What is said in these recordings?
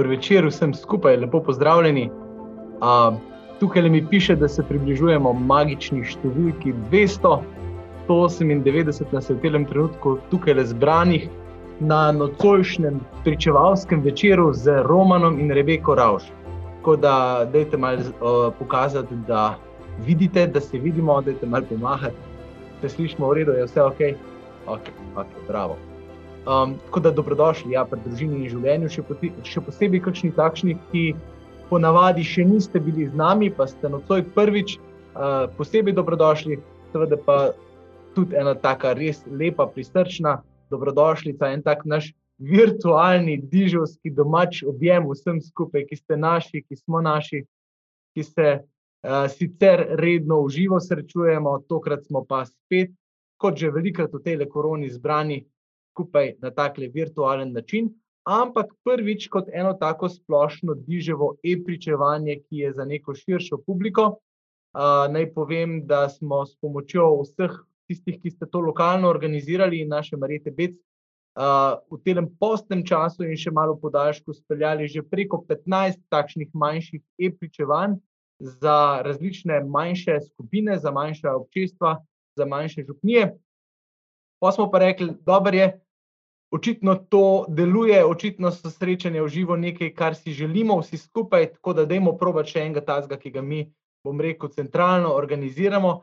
dober večer vsem skupaj, lepo pozdravljeni. Uh, tukaj mi piše, da se približujemo magični številki 200, 198 nas je v tem trenutku tukaj le zbranih na nocojšnjem pričevalskem večeru z Romanom in Rebeko Rauš. Tako da, dajte malo uh, pokazati, da vidite, da se vidimo, dajte malo pomahati, da slišimo v redu, je vse ok. Ok, ok, bravo. Um, tako da dobrodošli ja, pri družini in življenju, še, poti, še posebej kakšni takšni, ki ponavadi še niste bili z nami, pa ste nocoj prvič, uh, posebej dobrodošli, seveda pa tudi ena taka res lepa, prisrčna dobrodošlica, en tak naš virtualni, dižovski domač objem vsem skupaj, ki ste naši, ki smo naši, ki se uh, sicer redno v živo srečujemo, tokrat smo pa spet, kot že velikrat v tej koroni, zbrani skupaj na takle virtualen način, ampak prvič kot eno tako splošno diževo e-pričevanje, ki je za neko širšo publiko. Uh, naj povem, da smo s pomočjo vseh tistih, ki ste to lokalno organizirali in naše Marite Bec, uh, v tem postnem času in še malo podaljšku speljali že preko 15 takšnih manjših e-pričevanj za različne manjše skupine, za manjša občestva, za manjše župnije. Pa smo pa rekli, da je očitno to deluje, očitno so srečanja v živo nekaj, kar si želimo vsi skupaj, tako da dajmo proba še enega tazga, ki ga mi, bom rekel, centralno organiziramo.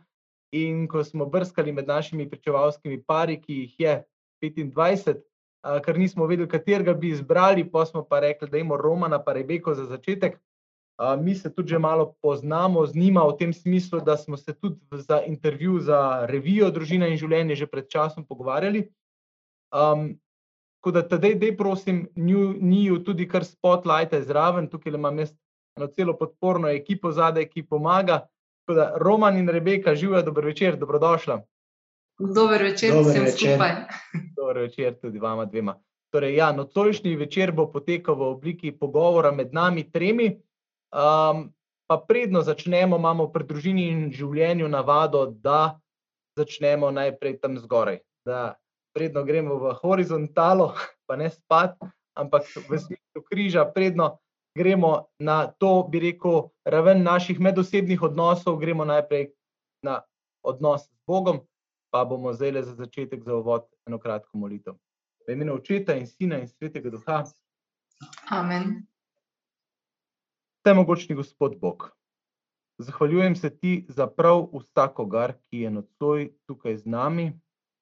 In ko smo brskali med našimi pričevalskimi pari, ki jih je 25, ker nismo vedeli, katerega bi izbrali, pa smo pa rekli, da imamo Romana pa Rebeko za začetek. Mi se tudi že malo poznamo z njima v tem smislu, da smo se tudi za intervju za revijo Družina in življenje že pred časom pogovarjali. Um, tako da tedaj, dej prosim, njiju tudi kar spotlighte zraven, tukaj imam jaz eno celo podporno ekipo zadaj, ki pomaga. Tako da Roman in Rebeka, živijo, dober večer, dobrodošla. Dober večer, dober vsem večer. skupaj. Dober večer tudi vama dvema. Torej, ja, nocojšnji večer bo potekal v obliki pogovora med nami tremi. Um, pa predno začnemo, imamo pri družini in življenju navado, da začnemo najprej tam zgoraj. Da predno gremo v horizontalo, pa ne spat, ampak v smislu križa, predno gremo na to, bi rekel, raven naših medosebnih odnosov, gremo najprej na odnos z Bogom, pa bomo zdaj le za začetek za uvod eno kratko molitev. V imenu Očeta in Sina in Svetega Duha. Amen. Vsemogočni Gospod Bog, zahvaljujem se ti za prav vsakogar, ki je nocoj tukaj z nami,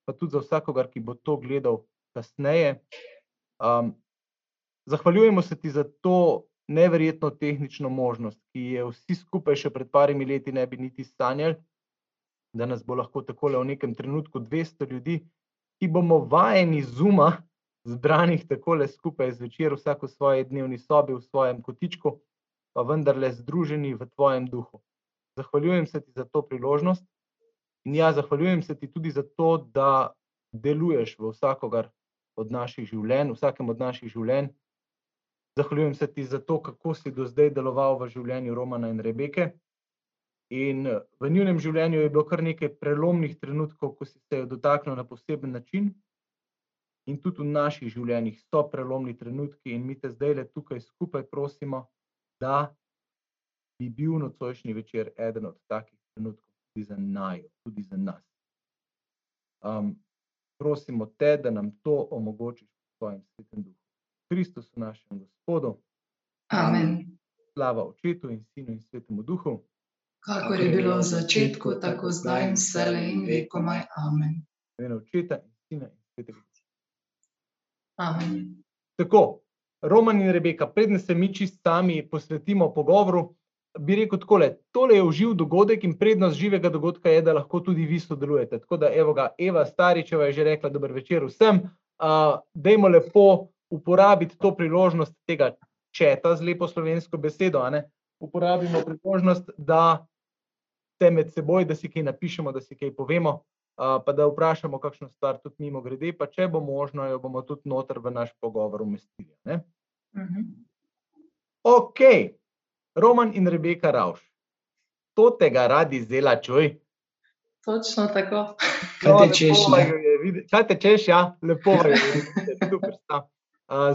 pa tudi za vsakogar, ki bo to gledal kasneje. Um, zahvaljujemo se ti za to neverjetno tehnično možnost, ki je vsi skupaj še pred parimi leti ne bi niti sanjali, da nas bo lahko tako v nekem trenutku 200 ljudi, ki bomo vajeni zuma, zbranih tako le skupaj zvečer, vsak v svoji dnevni sobi, v svojem kotičku pa vendarle združeni v tvojem duhu. Zahvaljujem se ti za to priložnost in ja, zahvaljujem se ti tudi za to, da deluješ v vsakogar od naših življenj, vsakem od naših življenj. Zahvaljujem se ti za to, kako si do zdaj deloval v življenju Romana in Rebeke. In v njunem življenju je bilo kar nekaj prelomnih trenutkov, ko si se jo dotaknil na poseben način. In tudi v naših življenjih so prelomni trenutki, in mi te zdaj le tukaj skupaj prosimo, da bi bil nocojšnji večer eden od takih trenutkov tudi za najo, tudi za nas. Um, prosimo te, da nam to omogočiš v svojem svetem duhu. Kristus, našem Gospodu. Amen. Slava Očetu in Sinu in Svetemu Duhu. Kako je bilo v začetku, tako zdaj in vse le in vekomaj. Amen. Amen. Očeta in Sina in Svetega Duha. Amen. Tako, Roman in Rebeka, predne se mi čist sami posvetimo pogovoru, bi rekel tako: tole je uživ dogodek in prednost živega dogodka je, da lahko tudi vi sodelujete. Tako da, evo ga, Eva Staričeva je že rekla: Dober večer vsem. Uh, dajmo lepo uporabiti to priložnost tega četa z lepo slovensko besedo. Uporabimo priložnost, da se med seboj, da si kaj napišemo, da si kaj povemo pa da vprašamo, kakšno stvar tudi mimo grede, pa če bo možno, jo bomo tudi noter v naš pogovor umestili. Uh mhm. -huh. Ok, Roman in Rebeka Rauš, to tega radi zela, čuj. Točno tako. Kaj te češ? Kaj te češ, ja, lepo je, super sta.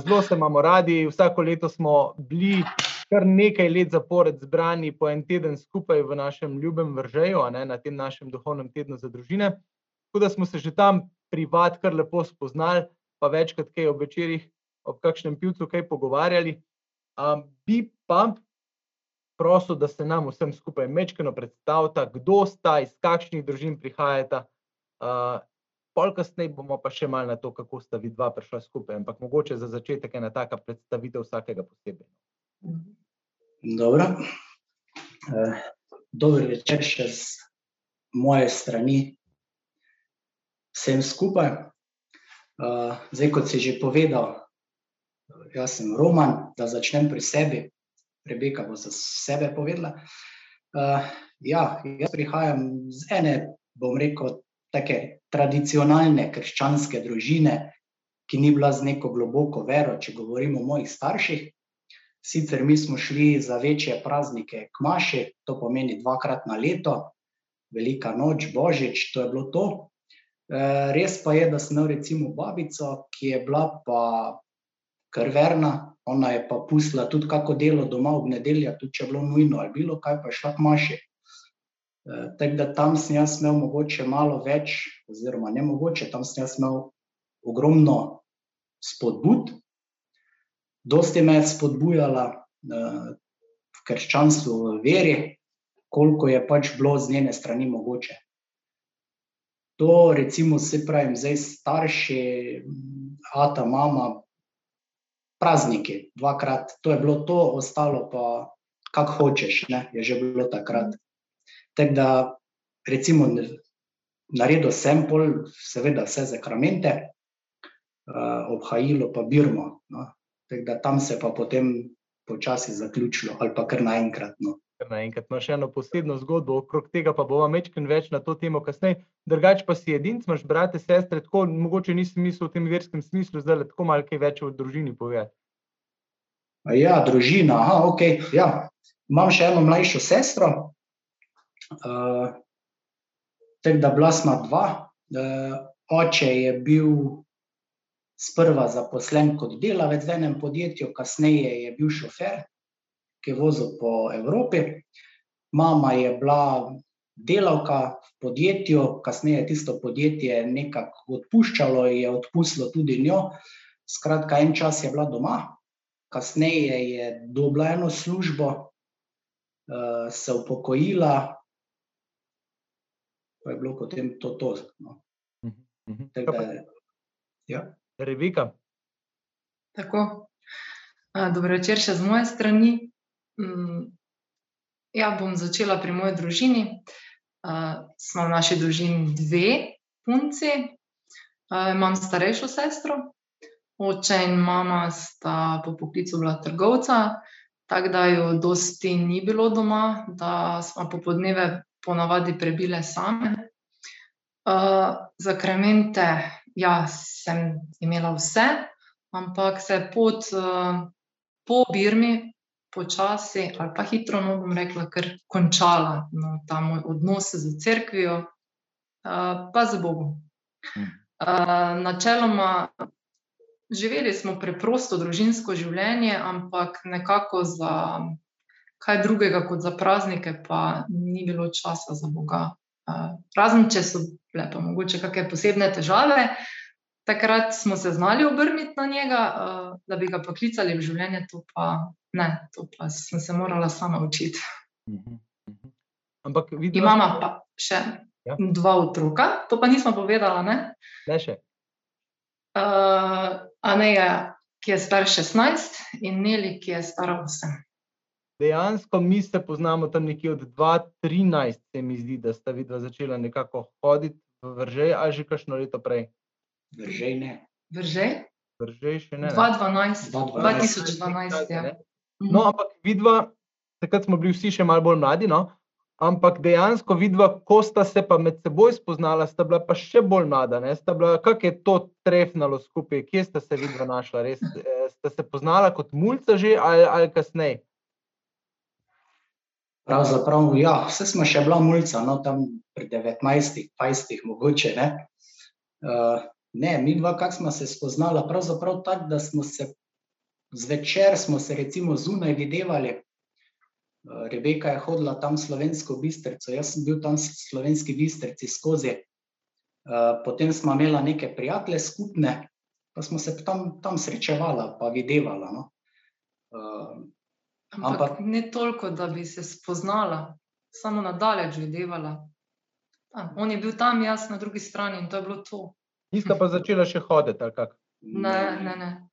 Zelo se imamo radi, vsako leto smo bili kar nekaj let zapored zbrani po en teden skupaj v našem ljubem vržeju, ne, na tem našem duhovnem tednu za družine. Tako da smo se že tam privat kar lepo spoznali, pa večkrat kaj ob večerjih, ob kakšnem pivcu kaj pogovarjali. Um, bi pa prosil, da se nam vsem skupaj mečkano predstavita, kdo sta, iz kakšnih družin prihajata. Uh, pol kasneje bomo pa še malo na to, kako sta vi dva prišla skupaj, ampak mogoče za začetek ena taka predstavitev vsakega posebej. Dobro. Uh, dober večer še z moje strani vsem skupaj. Uh, zdaj, kot si že povedal, jaz sem Roman, da začnem pri sebi, Rebeka bo za sebe povedala. Uh, ja, jaz prihajam z ene, bom rekel, take tradicionalne krščanske družine, ki ni bila z neko globoko vero, če govorimo o mojih starših. Sicer mi smo šli za večje praznike k Maši, to pomeni dvakrat na leto, velika noč, božič, to je bilo to. E, res pa je, da sem imel recimo babico, ki je bila pa kar verna, ona je pa pustila tudi kako delo doma ob nedeljah, tudi če je bilo nujno ali bilo kaj, pa je šla k Maši. Eh, tako da tam sem jaz imel mogoče malo več, oziroma ne mogoče, tam sem jaz imel ogromno spodbud. Dosti me je spodbujala uh, v krščanstvu, v veri, koliko je pač bilo z njene strani mogoče. To, recimo, se pravi, zdaj starši, ata, mama, prazniki, dvakrat, to je bilo to, ostalo pa, kako hočeš, ne, je že bilo takrat. Tako da, recimo, naredil sem pol, seveda, vse zakramente, uh, obhajilo pa Birmo. No. Tako da tam se pa potem počasi zaključilo, ali pa kar naenkrat. No. Naenkrat imaš eno posebno zgodbo, okrog tega pa bomo večkrat več na to temo kasneje. Drugač pa si edinc, imaš brate, sestre, tako mogoče nisi mislil v tem verskem smislu, zdaj tako malo kaj več o družini povedati. Ja, družina, aha, ok. Ja. Imam še eno mlajšo sestro, Uh, tako da bila smo dva. Uh, oče je bil sprva zaposlen kot delavec v enem podjetju, kasneje je bil šofer, ki je vozil po Evropi. Mama je bila delavka v podjetju, kasneje tisto podjetje nekako odpuščalo, je odpustilo tudi njo. Skratka, en čas je bila doma, kasneje je dobila eno službo, uh, se upokojila, pa je bilo potem to. to no. Mhm, mhm. ja. Revika. Tako. Dobro večer še z moje strani. Mm, ja, bom začela pri moji družini. Smo v naši družini dve punci. Imam starejšo sestro, oče in mama sta po poklicu bila trgovca, tako da jo dosti ni bilo doma, da smo popodneve ponavadi prebile same. Uh, za kremente, ja, sem imela vse, ampak se je pot uh, po Birmi, počasi ali pa hitro, no bom rekla, ker končala no, ta moj odnos z crkvijo, uh, pa z Bogom. Uh, načeloma, živeli smo preprosto družinsko življenje, ampak nekako za kaj drugega kot za praznike, pa ni bilo časa za Boga. Razen če so bile pa mogoče kakšne posebne težave, takrat smo se znali obrniti na njega, da bi ga poklicali v življenje, to pa ne, to pa sem se morala sama učiti. Mhm, mhm. Ampak vidimo, imamo pa še ja. dva otroka, to pa nismo povedala. Ne, ne še. Uh, Aneja, ki je star 16, in Neli, ki je star 8 dejansko mi se poznamo tam nekje od 2013, se mi zdi, da sta vidva začela nekako hoditi v vržej, ali že kakšno leto prej. Vržej ne. Vržej? Vržej še ne. 2012, 2012. Ja. No, ampak vidva, takrat smo bili vsi še malo bolj mladi, no? ampak dejansko vidva, ko sta se pa med seboj spoznala, sta bila pa še bolj mlada. Kako je to trefnalo skupaj, kje sta se vidva našla? Res, eh, sta se poznala kot mulca že ali, ali kasneje? Pravzaprav, ja, vse smo še bila mulca, no, tam pri 19, 20, mogoče. Uh, ne, mi dva, kak smo se spoznala, pravzaprav tako, da smo se zvečer smo se recimo zunaj videvali. Uh, Rebeka je hodila tam slovensko bistrico, jaz sem bil tam slovenski bistrici skozi. Uh, potem smo imela neke prijatelje skupne, pa smo se tam, tam srečevala, pa videvala. No. Uh, Ampak, Ampak ne toliko, da bi se spoznala, samo na daleč videvala. A, on je bil tam, jaz na drugi strani in to je bilo to. Niste pa začela še hoditi, ali kako? Ne, ne, ne.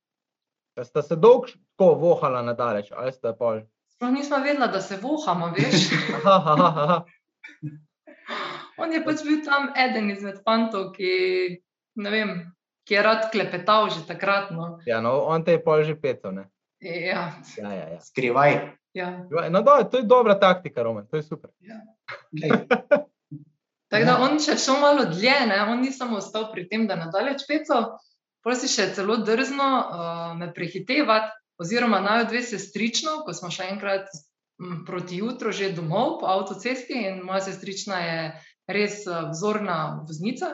Ste se dolgo vohala na daleč, ali ste pol? Sploh nismo vedela, da se vohamo, veš. On je pač bil tam eden izmed fantov, ki, vem, ki je rad klepetal že takrat. No. Ja, no, on te je pol že petel, ne? Ja, Ja, ja, ja. Skrivaj. ja. No, do, to je dobra taktika, Roman, to je super. Glej, Tako da Ja. on še šel malo dlje, ne? on ni samo ostal pri tem, da je nadalje pecal, pa si še celo drzno uh, me prehitevati, oziroma naj dve sestrično, ko smo še enkrat m, proti jutru že domov po avtocesti in moja sestrična je res uh, vzorna voznica,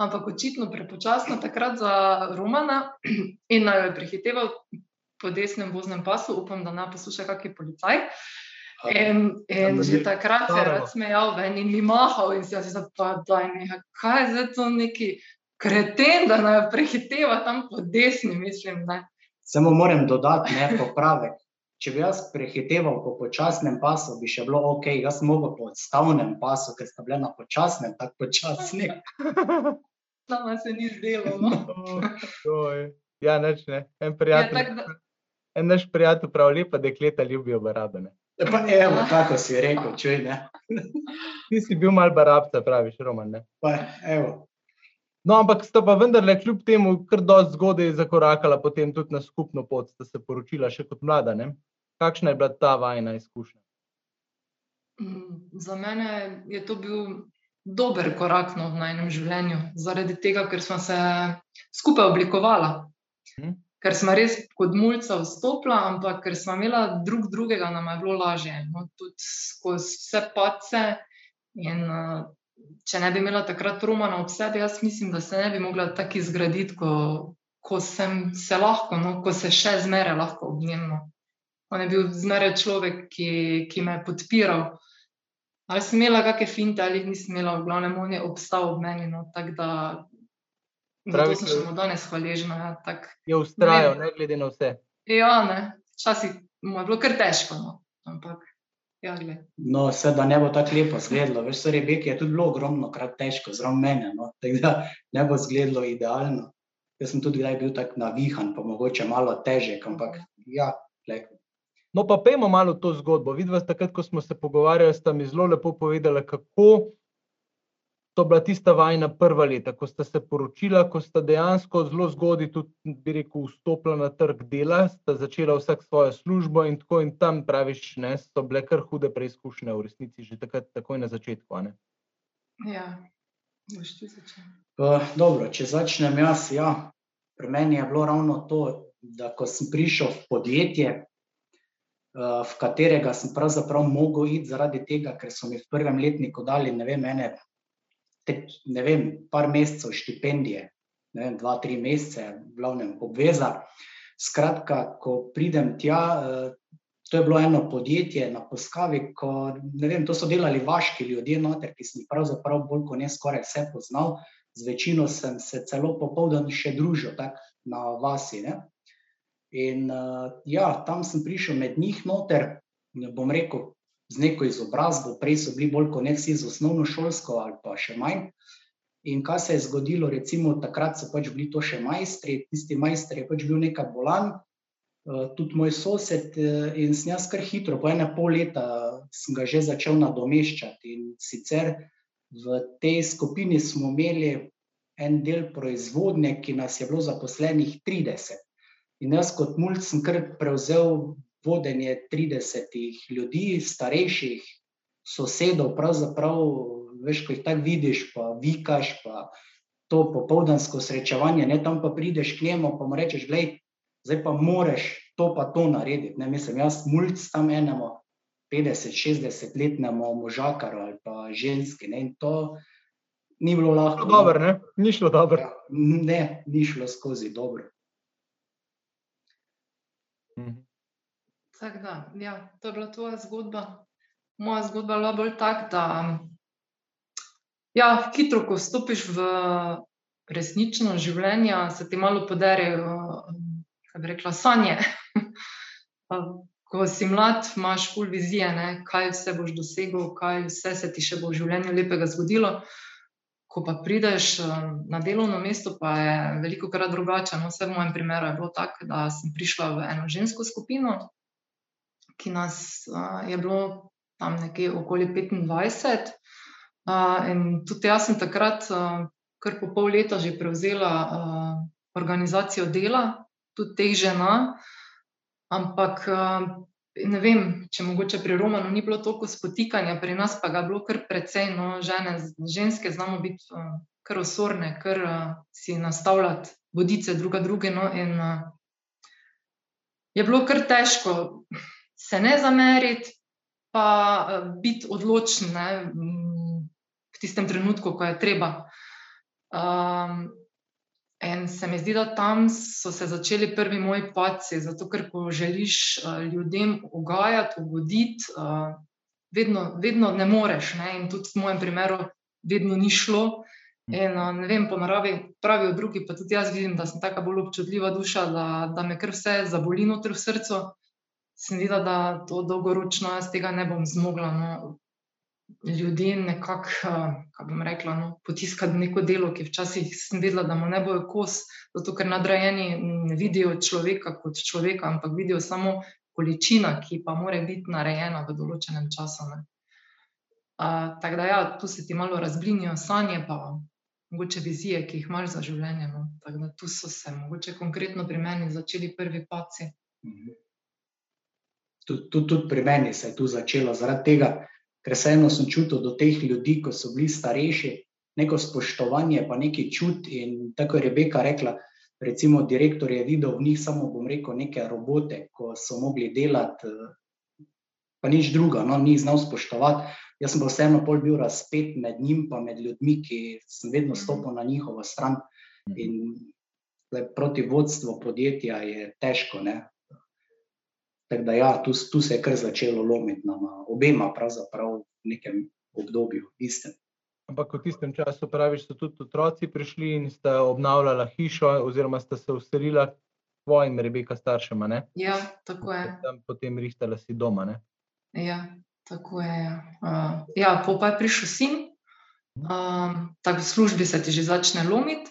ampak očitno prepočasno takrat za Romana in naj jo je prehiteval po desnem voznem pasu, upam, da ne posluša kakšen policaj. In, in da že takrat se je rad smejal ven in mi mahal, in se je zdaj pa, daj neha, kaj je zdaj to neki kreten, da naj prehiteva tam po desni, mislim. Ne. Samo moram dodati ne, popravek. Če bi jaz prehiteval po počasnem pasu, bi še bilo ok, jaz sem mogel po odstavnem pasu, ker sta bile na počasnem, tako počasni. Nama se ni zdelo. No. Oj, Ja, nič ne. En Ja, prijatelj, tako da, en naš prijatelj pravi, lepa dekleta ljubijo barabe. Ne? Pa evo, tako si rekel, čuj, ne. Ti si bil mal barabca, praviš, Roman. Ne? Pa evo. No, ampak sta pa vendarle kljub temu kar dosti zgodaj zakorakala potem tudi na skupno pot, sta se poročila še kot mlada. Ne? Kakšna je bila ta vajna izkušnja? mm, za mene je to bil dober korak no, v najnem življenju, zaradi tega, ker smo se skupaj oblikovala. Ker smo res kot mulca vstopila, ampak ker smo imela drug drugega, nam je bilo lažje. No, tudi skozi vse pace. In, uh, če ne bi imela takrat Romana ob sebi, jaz mislim, da se ne bi mogla tako izgraditi, ko, ko sem se lahko, no, ko se še zmeraj lahko ob njem. No. On je bil zmeraj človek, ki, ki me je podpiral. Ali sem imela kakšne finte, ali nisem imela, v glavnem on je obstal ob meni. No, tako da Pravi zato sem danes hvaležna. Ja, tak. Je ustrajal, vem. ne glede na vse. ja ne, včasih mu je bilo kar težko. No. Ampak, ja, gled. No, vse da ne bo tako lepo izgledalo. Veš, so Rebeki je tudi bilo ogromno krat težko, zraven mene. No. Tako da ne bo izgledalo idealno. Jaz sem tudi kdaj bil tako navihan, pa mogoče malo težek, ampak ja, glej. No, pa pejmo malo to zgodbo. Vidva takrat, ko smo se pogovarjali, sta mi zelo lepo povedala, kako so bila tista vajna prva leta, ko sta se poročila, ko sta dejansko zelo zgodaj tudi, bi rekel, vstopila na trg dela, sta začela vsak svojo službo in tako in tam, praviš, ne, so bile kar hude preizkušnje v resnici, že takrat, takoj na začetku. a Ne? Ja, boš ti začel. Uh, dobro, če začnem jaz, ja, pri meni je bilo ravno to, da ko sem prišel v podjetje, uh, v katerega sem pravzaprav mogel iti zaradi tega, ker so mi v prvem letniku dali, ne vem, ene, te, ne vem, par mesecev štipendije, ne vem, dva, tri mesece, glavnem obveza. Skratka, ko pridem tja, uh, to je bilo eno podjetje na Poskavi, ko, ne vem, to so delali vaški ljudje noter, ki sem jih pravzaprav bolj kot ne skoraj vse poznal z večino sem se celo popoldan še družil, tako na vasi. Ne? In uh, ja, tam sem prišel med njih noter, ne bom rekel, z neko izobrazbo, prej so bili bolj kot ne vsi z osnovno šolsko ali pa še manj. In kaj se je zgodilo, recimo takrat so pač bili to še majstri, tisti majster je pač bil nekaj bolan, uh, tudi moj sosed uh, in sem jaz kar hitro, po ene pol leta sem ga že začel nadomeščati in sicer V tej skupini smo imeli en del proizvodnje, ki nas je bilo zaposlenih 30. In jaz kot mulj sem kar prevzel vodenje 30 ljudi, starejših sosedov, pravzaprav, veš, ko jih tako vidiš, pa vikaš, pa to popoldansko srečevanje, ne tam pa prideš k njemu, pa mu rečeš, glej, zdaj pa moraš to pa to narediti. Ne, mislim, jaz mulj tam enemu 50-60-letnemu možakaru ali pa ženski. Ne, in to ni bilo lahko. No, dobro, ne? Ni šlo dobro. Ja, ne, ni šlo skozi dobro. Mhm. Da, ja, to je bila tvoja zgodba. Moja zgodba je bila bolj taka, da ja, hitro, ko stopiš v resnično življenje, se ti malo podarejo, kako bi rekla, sanje. ko si mlad, imaš full vizije, ne? kaj vse boš dosegel, kaj vse se ti še bo v življenju lepega zgodilo ko pa prideš na delovno mesto, pa je veliko krat drugače. No, vse v mojem primeru je bilo tako, da sem prišla v eno žensko skupino, ki nas uh, je bilo tam nekje okoli 25. Uh, in tudi jaz sem takrat, uh, kar po pol leta, že prevzela uh, organizacijo dela, tudi teh žena. Ampak ne vem, če mogoče pri Romanu ni bilo toliko spotikanja, pri nas pa ga je bilo kar precej. No, žene, ženske znamo biti uh, kar osorne, kar uh, si nastavljati vodice druga druge. No, in uh, je bilo kar težko se ne zameriti, pa uh, biti odločen ne, v tistem trenutku, ko je treba. Um, In se mi zdi, da tam so se začeli prvi moji paci, zato ker ko želiš uh, ljudem ugajati, ugoditi, uh, vedno, vedno ne moreš. Ne? In tudi v mojem primeru, vedno ni šlo. In ne vem, po naravi pravijo drugi, pa tudi jaz vidim, da sem tako bolj občutljiva duša, da, da me kar vse zaboli notri v srcu. Se mi zdi, da to dolgoročno jaz tega ne bom zmogla. No ljudi nekako, kako bom rekla, no, potiskati neko delo, ki včasih sem vedela, da mu ne bojo kos, zato ker nadrajeni ne vidijo človeka kot človeka, ampak vidijo samo količina, ki pa mora biti narejena v določenem času. Uh, tako da, ja, tu se ti malo razblinijo sanje, pa mogoče vizije, ki jih imaš za življenje. No. Tako da tu so se, mogoče konkretno pri meni, začeli prvi paci. Mhm. Tudi, tudi, tudi pri meni se je tu začelo zaradi tega, ker vseeno sem čutil do teh ljudi, ko so bili starejši, neko spoštovanje, pa neki čut. In tako je Rebeka rekla, recimo, direktor je videl v njih samo, bom rekel, neke robote, ko so mogli delati, pa nič druga, no, ni znal spoštovati. Jaz sem pa vseeno pol bil razpet med njim, pa med ljudmi, ki sem vedno stopil na njihovo stran. In proti vodstvu podjetja je težko, ne? Tako da, ja, tu, tu se je kar začelo lomiti na obema, pravzaprav v nekem obdobju, istem. Ampak v tistem času, praviš, so tudi otroci prišli in sta obnavljala hišo, oziroma sta se uselila tvojim, Rebeka, staršema. Ne? Ja, tako je. Tam potem rihtala si doma. Ne? Ja, tako je. Uh, ja, pa je prišel sin, um, tako v službi se ti že začne lomiti,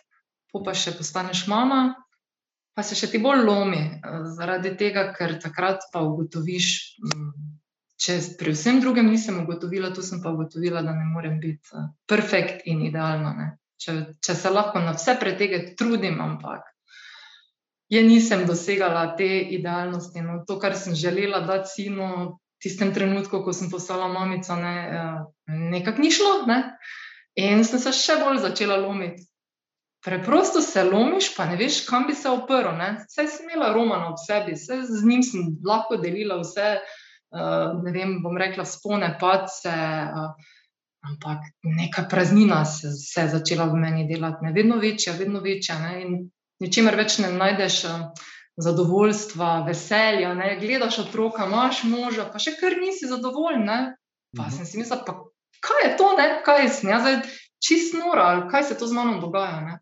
pa še postaneš mama pa se še ti bolj lomi, eh, zaradi tega, ker takrat pa ugotoviš, mm, če pri vsem drugem nisem ugotovila, tu sem pa ugotovila, da ne morem biti eh, perfekt in idealna. Če, če se lahko na vse pretege trudim, ampak je nisem dosegala te idealnosti. No, to, kar sem želela dati sinu, v tistem trenutku, ko sem postala mamica, ne, eh, nekako ni šlo. Ne? In sem se še bolj začela lomiti preprosto se lomiš, pa ne veš, kam bi se oprl. Vse si imela romano v sebi, vse z njim sem lahko delila, vse, uh, ne vem, bom rekla, spone, pace. Uh, ampak neka praznina se, se je začela v meni delati, ne? vedno večja, vedno večja. Ne? In ničemer več ne najdeš. Uh, Zadovoljstva, veselja, ne? gledaš otroka, imaš moža, pa še kar nisi zadovoljen. Pa mhm. sem si mislila, pa kaj je to, ne? kaj je snega, zdaj čist nora, kaj se to z mano dogaja. Ne?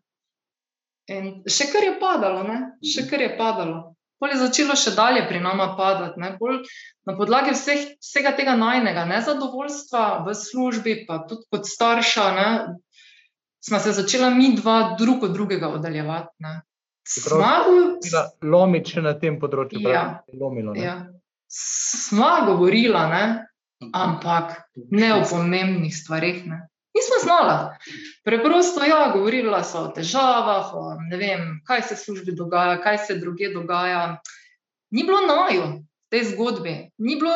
In še kar je padalo, ne? še mhm. kar je padalo. Pol je začelo še dalje pri nama padati. Na podlagi vseh, vsega tega najnega nezadovoljstva v službi, pa tudi kot starša, ne, smo se začela mi dva drug od drugega oddaljevati. Lomiti še na tem področju. Ja, lomilo, ja. Smo govorila, ne, ampak ne o pomembnih stvarih. Ne. Nismo znala. Preprosto, ja, govorila so o težavah, o ne vem, kaj se v službi dogaja, kaj se druge dogaja. Ni bilo naju v tej zgodbi, Ni bilo,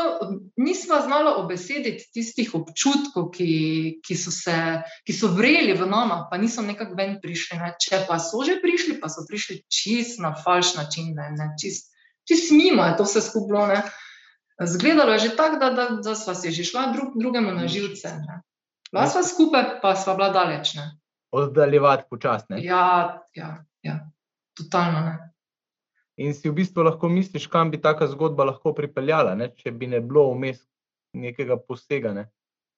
nismo znala obesediti tistih občutkov, ki, ki, so se, ki so vreli v nama, pa niso nekako ven prišli. Ne. Če pa so že prišli, pa so prišli čist na falš način, ne, ne, čist, čist mimo je to vse skupno. Zgledalo je že tako, da, da, da smo se že šla drug, drugemu na živce. Ne. Bila sva skupaj, pa sva bila daleč. Ne? Oddaljevati počasne. Ja, ja, ja, totalno ne. In si v bistvu lahko misliš, kam bi taka zgodba lahko pripeljala, ne? če bi ne bilo vmes nekega posega. Ne?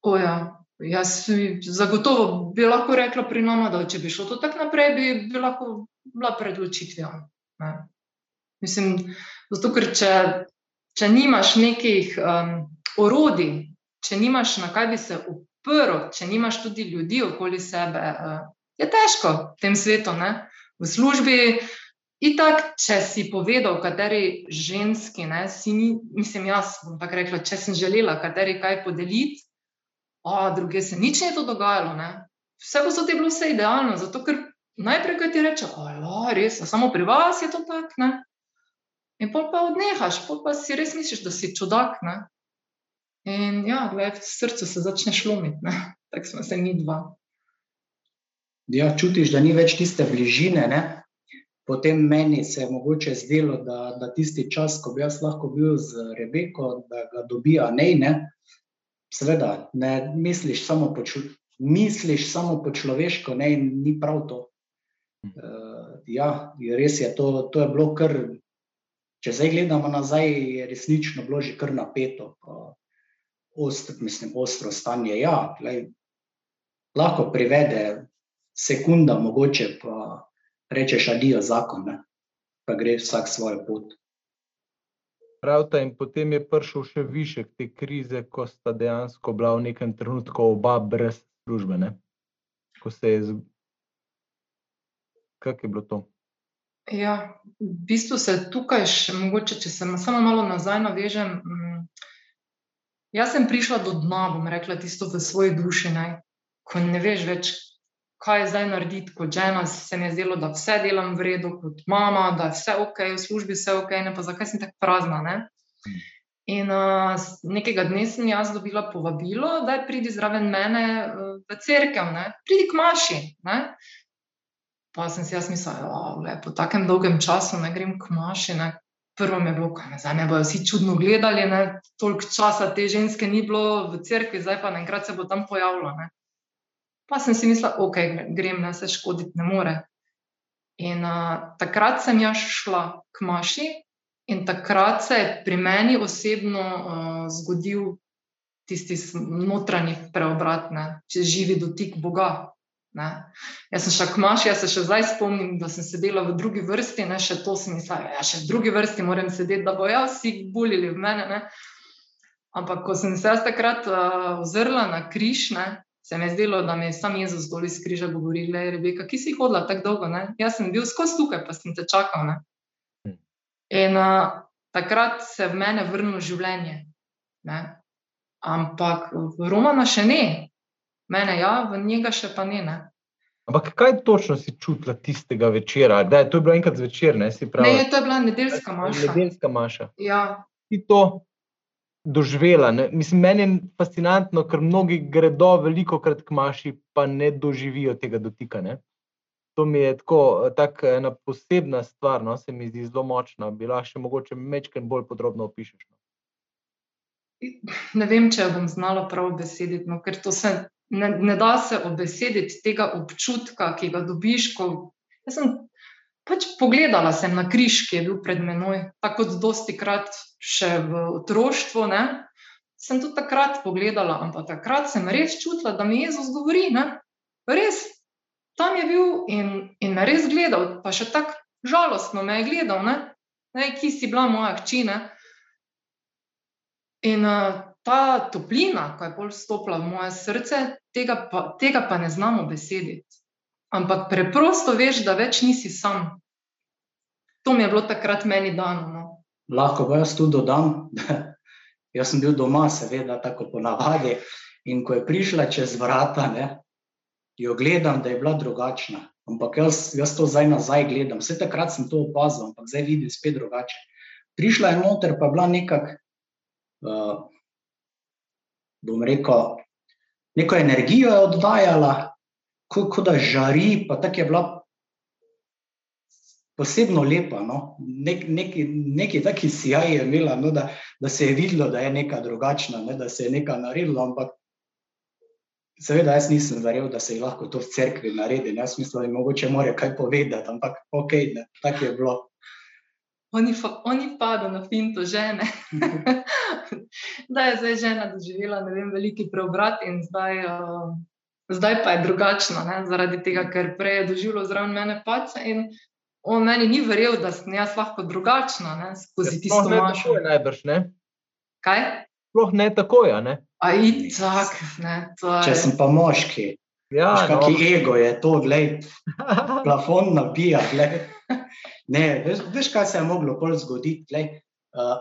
O, ja. Jaz zagotovo bi lahko rekla pri nama, da če bi šlo to tako naprej, bi, bi lahko bila pred odločitvijo. ne. Mislim, zato ker če, če nimaš nekih um, orodij, če nimaš na kaj bi se uprl, če nimaš tudi ljudi okoli sebe, uh, je težko v tem svetu. Ne? V službi, itak, če si povedal, kateri ženski, ne, si ni, mislim, jaz bom tako rekla, če sem želela kateri kaj podeliti, a druge se nič ni to dogajalo. Ne? Vse posod je bilo vse idealno, zato ker najprej, ti reče, da je res, samo pri vas je to tako. ne." In pol pa odnehaš, pol pa si res misliš, da si čudak. Ne? In ja, glej, v srcu se začneš lomiti, tako smo se mi dva. Ja, čutiš, da ni več tiste bližine. Ne? Potem meni se je mogoče zdelo, da, da tisti čas, ko bi jaz lahko bil z Rebeko, da ga dobi Anej. Ne? Seveda, ne misliš samo po, ču- misliš samo po človeško, ne, in ni prav to. Uh, ja, res je to, to je bilo kar. Če zdaj gledamo nazaj, je resnično bilo že kar napeto. pa Ostro, mislim, ostro stanje. Ja, glej, lahko privede sekunda, mogoče pa rečeš adijo zakon, ne? pa gre vsak svojo pot. Pravta, in potem je prišel še višek te krize, ko sta dejansko bila v nekem trenutku oba brez službe. Ne? Ko se je. z- Kako je bilo to? Ja, v bistvu se tukaj, še, mogoče, če se samo malo nazaj navežem. Jaz sem prišla do dna, bom rekla, tisto v svoji duši, ne, ko ne veš več, kaj zdaj narediti. Kot žena se mi je zdelo, da vse delam v redu, kot mama, da je vse ok, v službi vse ok, ne pa zakaj sem tako prazna. Ne? In uh, nekega dne sem jaz dobila povabilo, da pridi zraven mene uh, v cerkev, pridi k maši. Ne? Pa sem si jaz mislila, da po takem dolgem času ne grem k maši. Ne? Prvo mi je bilo, da zdaj me bodo vsi čudno gledali, ne? toliko časa te ženske ni bilo v cerkvi, zdaj pa naenkrat se bo tam pojavilo. Ne? Pa sem si mislila, ok, grem, ne se škoditi ne more. In uh, takrat sem jaz šla k maši, in takrat se je pri meni osebno uh, zgodil tisti notranji preobrat, ne? če živi dotik Boga. Ne. Jaz sem šla k maši, jaz se še zdaj spomnim, da sem sedela v drugi vrsti, ne, še to sem mislila, ja, še v drugi vrsti moram sedeti, da bojo vsi bulili v mene. Ne. Ampak ko sem se jaz takrat uh, ozrla na križ, ne, se mi je zdelo, da mi je sam Jezus dol iz križa govoril, le Rebeka, ki si hodila tako dolgo, ne? jaz sem bil skozi tukaj, pa sem te čakal. Ne. Hm. In uh, takrat se je v mene vrnilo življenje. Ne. Ampak v Romana še ne, mene ja, v njega še pa ne. ne. Ampak kaj točno si čutila tistega večera? Da, to je bilo enkrat zvečer, ne si pravi. Ne, to je bila nedeljska maša. Nedeljska maša. Ja, Ti to doživela. Ne? Mislim, meni je fascinantno, ker mnogi gredo veliko krat k maši, pa ne doživijo tega dotika. Ne? To mi je tako tak ena posebna stvar, no? se mi zdi zelo močna. Bi lahko še mogoče mečken bolj podrobno opišeš. No? ne vem, če bom znala prav besediti, no, ker to se ne, ne da se obesediti tega občutka, ki ga dobiš. Ko, jaz sem pač pogledala sem na križ, ki je bil pred menoj, tako kot dosti krat še v otroštvu. Ne? Sem tudi takrat pogledala, ampak takrat sem res čutila, da mi Jezus govori. Ne? Res, tam je bil in, in me res gledal, pa še tako žalostno me je gledal, ne? Ne, ki si bila moja hči. ne. In uh, ta toplina, ko je bolj stopila v moje srce, tega pa, tega pa ne znamo besediti. Ampak preprosto veš, da več nisi sam. To mi je bilo takrat meni dano. No. Lahko pa jaz tu dodam, da jaz sem bil doma, seveda, tako ponavadi. In ko je prišla čez vrata, ne, jo gledam, da je bila drugačna. Ampak jaz, jaz to zdaj nazaj gledam. Vse takrat sem to opazil, ampak zdaj vidim spet drugače. Prišla je noter, pa je bila nekako, uh, bom rekel, neko energijo je oddajala, kot ko da žari, pa tako je bila posebno lepa. No? Nek, neki, neki taki sijaj je imela, no? da, da se je videlo, da je neka drugačna, ne? da se je nekaj naredilo. Ampak seveda, jaz nisem verjel, da se lahko to v cerkvi naredi. Jaz mislim, da je mogoče more kaj povedati, ampak ok, ne, tako je bilo. Oni, fa, oni padajo na finto žene. da je zdaj žena doživela vem, veliki preobrat in zdaj, uh, zdaj pa je drugačna, ne? zaradi tega, ker prej je doživela zraven mene pace. On meni ni verjel, da sem jaz lahko drugačna, ne? skozi ja, tisto mašo. Najbrž ne. Kaj? Sploh ne tako, ja. Ne? A itak, ne. Je... Če sem pa moški. Ja, Kakšen no. ego je to, gledaj, plafon nabija. Ne, veš, veš, kaj se je moglo zgoditi. Uh,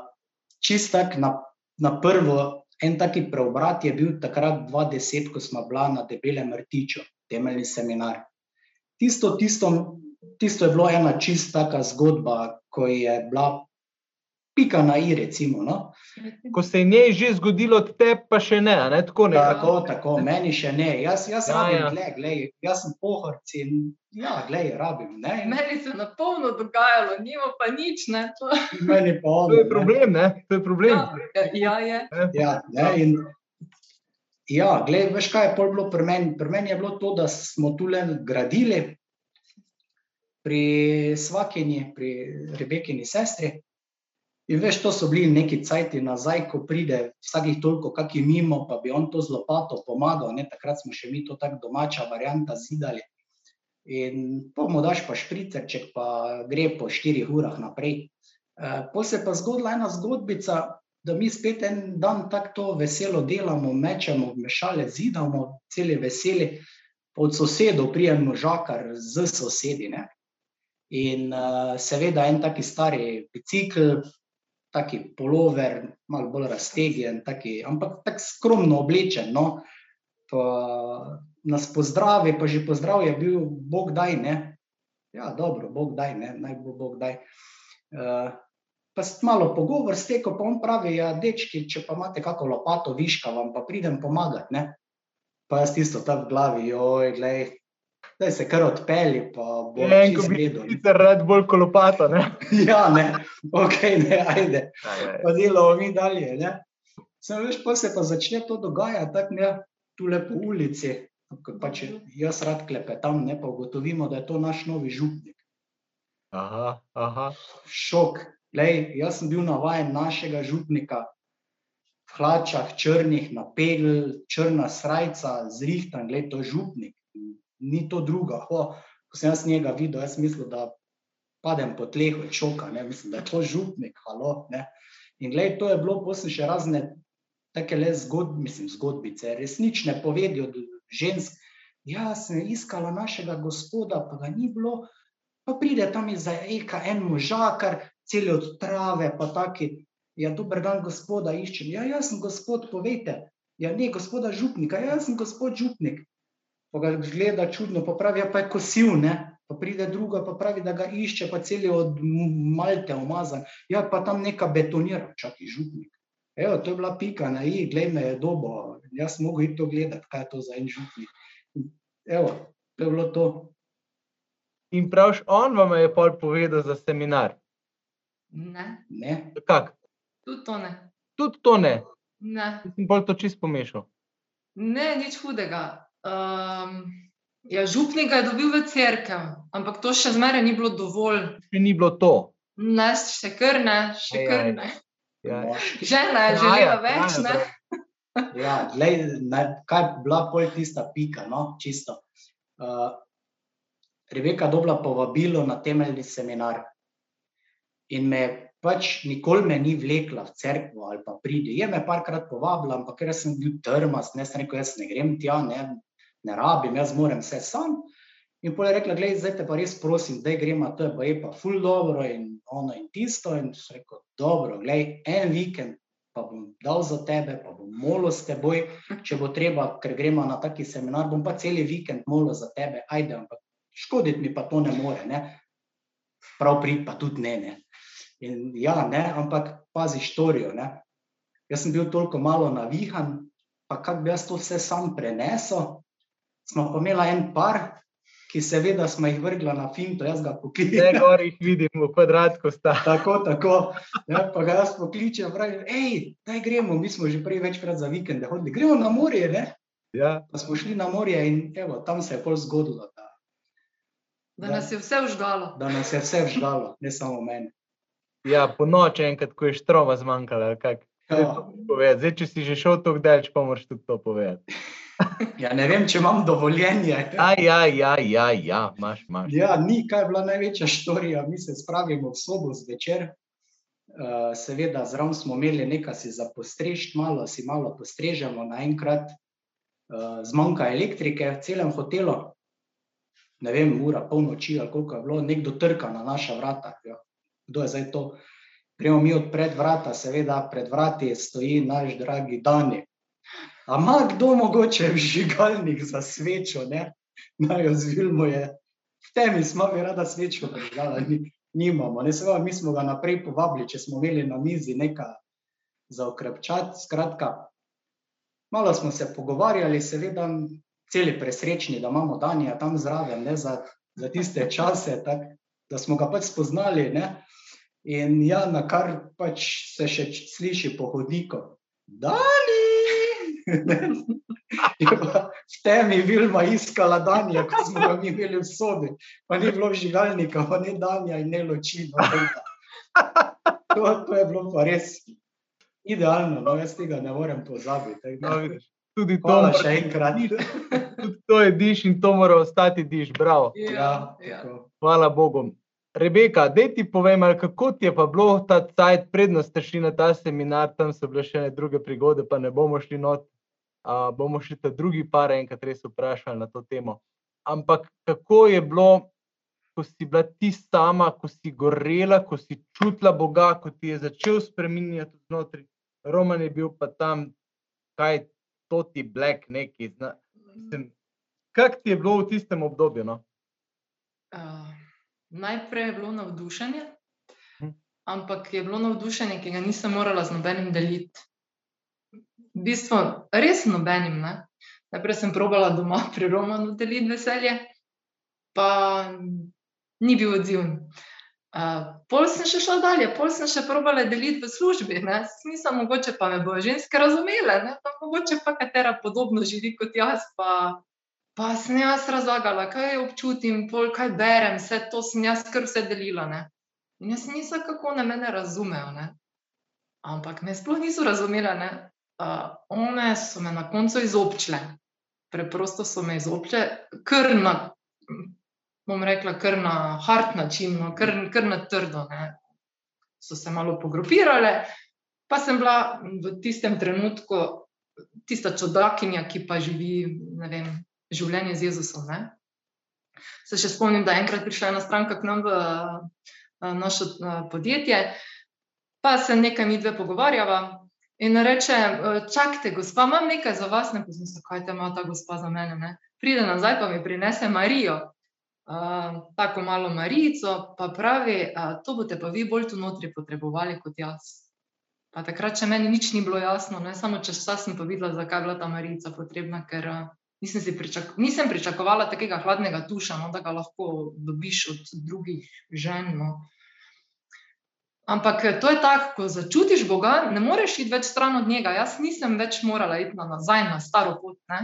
čist tak na, na prvo, en taki preobrat je bil takrat 2010, ko smo bila na debelem rtiču, temeljni seminar. Tisto, tisto, tisto je bilo ena čist taka zgodba, ko je bila pika na i, recimo. No? Ko se je njej že zgodilo, te pa še ne. ne? Tako, ne tako, tako, meni še ne. Jaz, jaz ja, rabim, ja. Gled, gled, jaz sem pohorc in ja, gled, rabim. Ne? Meni se je na polno dogajalo, nima pa nič. To. Meni pa ono, to je problem. Ne? To je problem. Ja, ja, je. ja, ne, in, ja gled, veš kaj je pol bilo pri meni? Pri meni je bilo to, da smo tu le gradili. Pri Svakini, pri Rebekini sestri, In veš, to so bili neki cajti nazaj, ko pride vsakih toliko, kak je mimo, pa bi on to z lopato pomagal. Ne? Takrat smo še mi to tako domača varianta zidali. In pomo daš pa špricerček, pa gre po štirih urah naprej. E, po se pa zgodila ena zgodbica, da mi spet en dan tako veselo delamo, mečemo, mešale zidamo, celi veseli, od sosedov prijemno žakar z sosedi. Ne? In uh, seveda en taki stari bicikl, taki polover, malo bolj raztegnjen, ampak tako skromno oblečen. No. Pa nas pozdravi, pa že pozdrav je bil, Bog daj. Ne. Ja, dobro, Bog daj, ne. naj bo Bog daj. Uh, pa malo pogovor steko, pa on pravi, ja, dečki, če pa imate kako lopato, viška vam, pa pridem pomagati. Ne. Pa jaz tisto tam v glavi, joj, gledaj, da se kar odpeli. Ne, ko bi ti rad bolj kolopato. Ne? ja, ne, ok, ne, ajde. Pa delamo mi dalje. Ne? Sem veš, pa se pa začne to dogajati, tako ne, tu lepo ulici. Pa če jaz rad klepetam, ne pa ugotovimo, da je to naš novi župnik. Aha, aha. Šok. Lej, jaz sem bil navaden našega župnika, v hlačah, črnih, na pegl, črna srajca, zrihtan, gled, to je župnik ni to druga. Ho, ko sem jaz njega videl, jaz mislim, da padem po tleh od šoka, ne? mislim, da je to župnik. Halo, In gledaj, to je bilo posebej še razne take le zgodb, mislim, zgodbice, resnične povedi od žensk. Ja, sem iskala našega gospoda, pa ga ni bilo, pa pride tam iz Eka en možakar, cel od trave, pa taki. Ja, dober dan, gospoda, iščem. Ja, jaz sem gospod, povejte. Ja, ne, gospoda župnika, ja, jaz sem gospod župnik pa ga gleda čudno, pa pravi, ja, pa je kosil, ne? pa pride druga, pa pravi, da ga išče, pa cel je od malte umazan. Ja, pa tam neka betonira, čak in župnik. Evo, to je bila pika na i, glej me je dobo, jaz mogo iti to gledati, kaj je to za en župnik. Evo, to je bilo to. In pravš, on vam je pol povedal za seminar? Ne. Ne? Kak? Tudi to ne. Tudi to ne? Ne. Sem bolj to čist pomešal. Ne, nič hudega. Um, ja, župnik je dobil v crkvi, ampak to še zmeraj ni bilo dovolj. Še ni bilo to. Ne, še kar ne, še kar ne. Ja. Žena je želela več. Ne? Ja, glej, ne, kaj je bila pol tista pika, no, čisto. Uh, Rebeka dobila povabilo na temeljni seminar in me pač nikoli me ni vlekla v cerkvo ali pa pride. Je me parkrat povabila, ampak ker sem bil trmast, ne sem rekel, jaz ne grem tja, ne, ne rabim, jaz moram vse sam. In pol je rekla, gledaj, zdaj te pa res prosim, da gremo, to je pa je pa ful dobro in ono in tisto. In sem rekel, dobro, gledaj, en vikend pa bom dal za tebe, pa bom molil s teboj, če bo treba, ker gremo na taki seminar, bom pa cel vikend molil za tebe, ajde, ampak škoditi mi pa to ne more, ne. Prav prid pa tudi ne, ne. In ja, ne, ampak pazi štorijo, ne. Jaz sem bil toliko malo navihan, pa kako bi jaz to vse sam prenesel, smo pa imeli en par, ki seveda smo jih vrgli na finto, jaz ga pokličem. Ne, gor jih vidim, v kvadratku sta. Tako, tako. Ja, pa ga jaz pokličem, pravi, hej, daj gremo, mi smo že prej večkrat za vikende hodili, gremo na morje, ne? Ja. Pa smo šli na morje in evo, tam se je pol zgodilo, da, Da nas je vse užgalo. da nas je vse vžgalo, ne samo mene. Ja, po noči enkrat, ko je štroma zmanjkala. ali kako? Ja, to. Zdaj, če si že šel tako daleč, pa moraš tudi to povedati. ja, ne vem, če imam dovoljenje. Ja, ja, ja, ja, ja, imaš, imaš. Ja, ni kaj bila največja štorija. Mi se spravimo v sobo zvečer. Uh, seveda, zraven smo imeli nekaj si za postrežiti, malo si malo postrežemo, naenkrat uh, zmanjka elektrike v celem hotelu. Ne vem, ura, polnoči ali koliko je bilo, nekdo trka na naša vrata. Ja. Kdo je zdaj to? Gremo mi odpred vrata, seveda, pred vrati stoji naš dragi Dani. A ima kdo mogoče vžigalnik za svečo, ne? Naj jo zvilmo je. V temi smo bi rada svečko prižgala, ni, nimamo. Ne, seveda, mi smo ga naprej povabili, če smo imeli na mizi nekaj za okrepčati. Skratka, malo smo se pogovarjali, seveda, celi presrečni, da imamo Danija tam zraven, ne, za, za tiste čase, tak, da smo ga pač spoznali. Ne. In ja, na kar pač se še sliši po hodniku. Dani! V temi Vilma iskala Danja, ko smo ga imeli v sobi, pa ni bilo žigalnika, pa ne Danja in ne loči. nobena. To, to je bilo pa res idealno, no, jaz tega ne morem pozabiti. da No, vidiš, tudi to, mora- še enkrat. tudi to je diš in to mora ostati diš. Bravo. Ja, ja. tako. Hvala Bogu. Rebeka, da ti povem, ali kako ti je pa bilo ta cajt, predno ste šli na ta seminar, tam so bile še ne druge prigode, pa ne bomo šli not. Uh, bomo še ta drugi par enkrat res vprašali na to temo. Ampak kako je bilo, ko si bila ti sama, ko si gorela, ko si čutila Boga, ko ti je začel spreminjati znotraj. Roman je bil pa tam, kaj to ti black neki. Kako ti je bilo v tistem obdobju? No? Uh, najprej je bilo navdušenje, Hm. ampak je bilo navdušenje, ki ga nisem morala z nobenim deliti. V bistvu, res nobenim. Ne? Najprej sem probala doma pri Romanu deliti veselje, pa ni bil odziv. Uh, pol sem še šla dalje, pol sem še probala deliti v službi. Ne? Nisem mogoče pa me bo ženske razumele, ne? pa mogoče pa katera podobno živi kot jaz. Pa, Pa sem jaz razlagala, kaj občutim, pol, kaj berem, vse to sem jaz kar vse delila. Ne? In jaz nisem, kako na mene razumejo. Ne? Ampak me sploh niso razumele. Ne? Uh, one so me na koncu izobčile. Preprosto so me izobčile, kar na, bom rekla, kar na hard način, no, kar, kar na trdo. Ne? So se malo pogrupirale, pa sem bila v tistem trenutku tista čudakinja, ki pa živi, vem, življenje z Jezusom. Ne? Se še spomnim, da je enkrat prišla ena stranka k nam v a, naše podjetje, pa se nekaj mi dve pogovarjava. In reče, "E, čakajte, gospa, imam nekaj za vas, ne poznam se, kaj te ima ta gospa za mene. Ne? Pride nazaj, pa mi prinese Marijo, uh, tako malo Marijo, pa pravi, uh, to boste pa vi bolj tu notri potrebovali kot jaz. Pa takrat še meni nič ni bilo jasno, ne? samo čez čas sem pa videla, zakaj je bila ta Marica potrebna, ker uh, nisem, pričak nisem pričakovala takega hladnega tuša, no, da ga lahko dobiš od drugih žen. No. Ampak eh, to je tako, ko začutiš Boga, ne moreš iti več stran od njega. Jaz nisem več morala iti na nazaj na staro pot. Ne.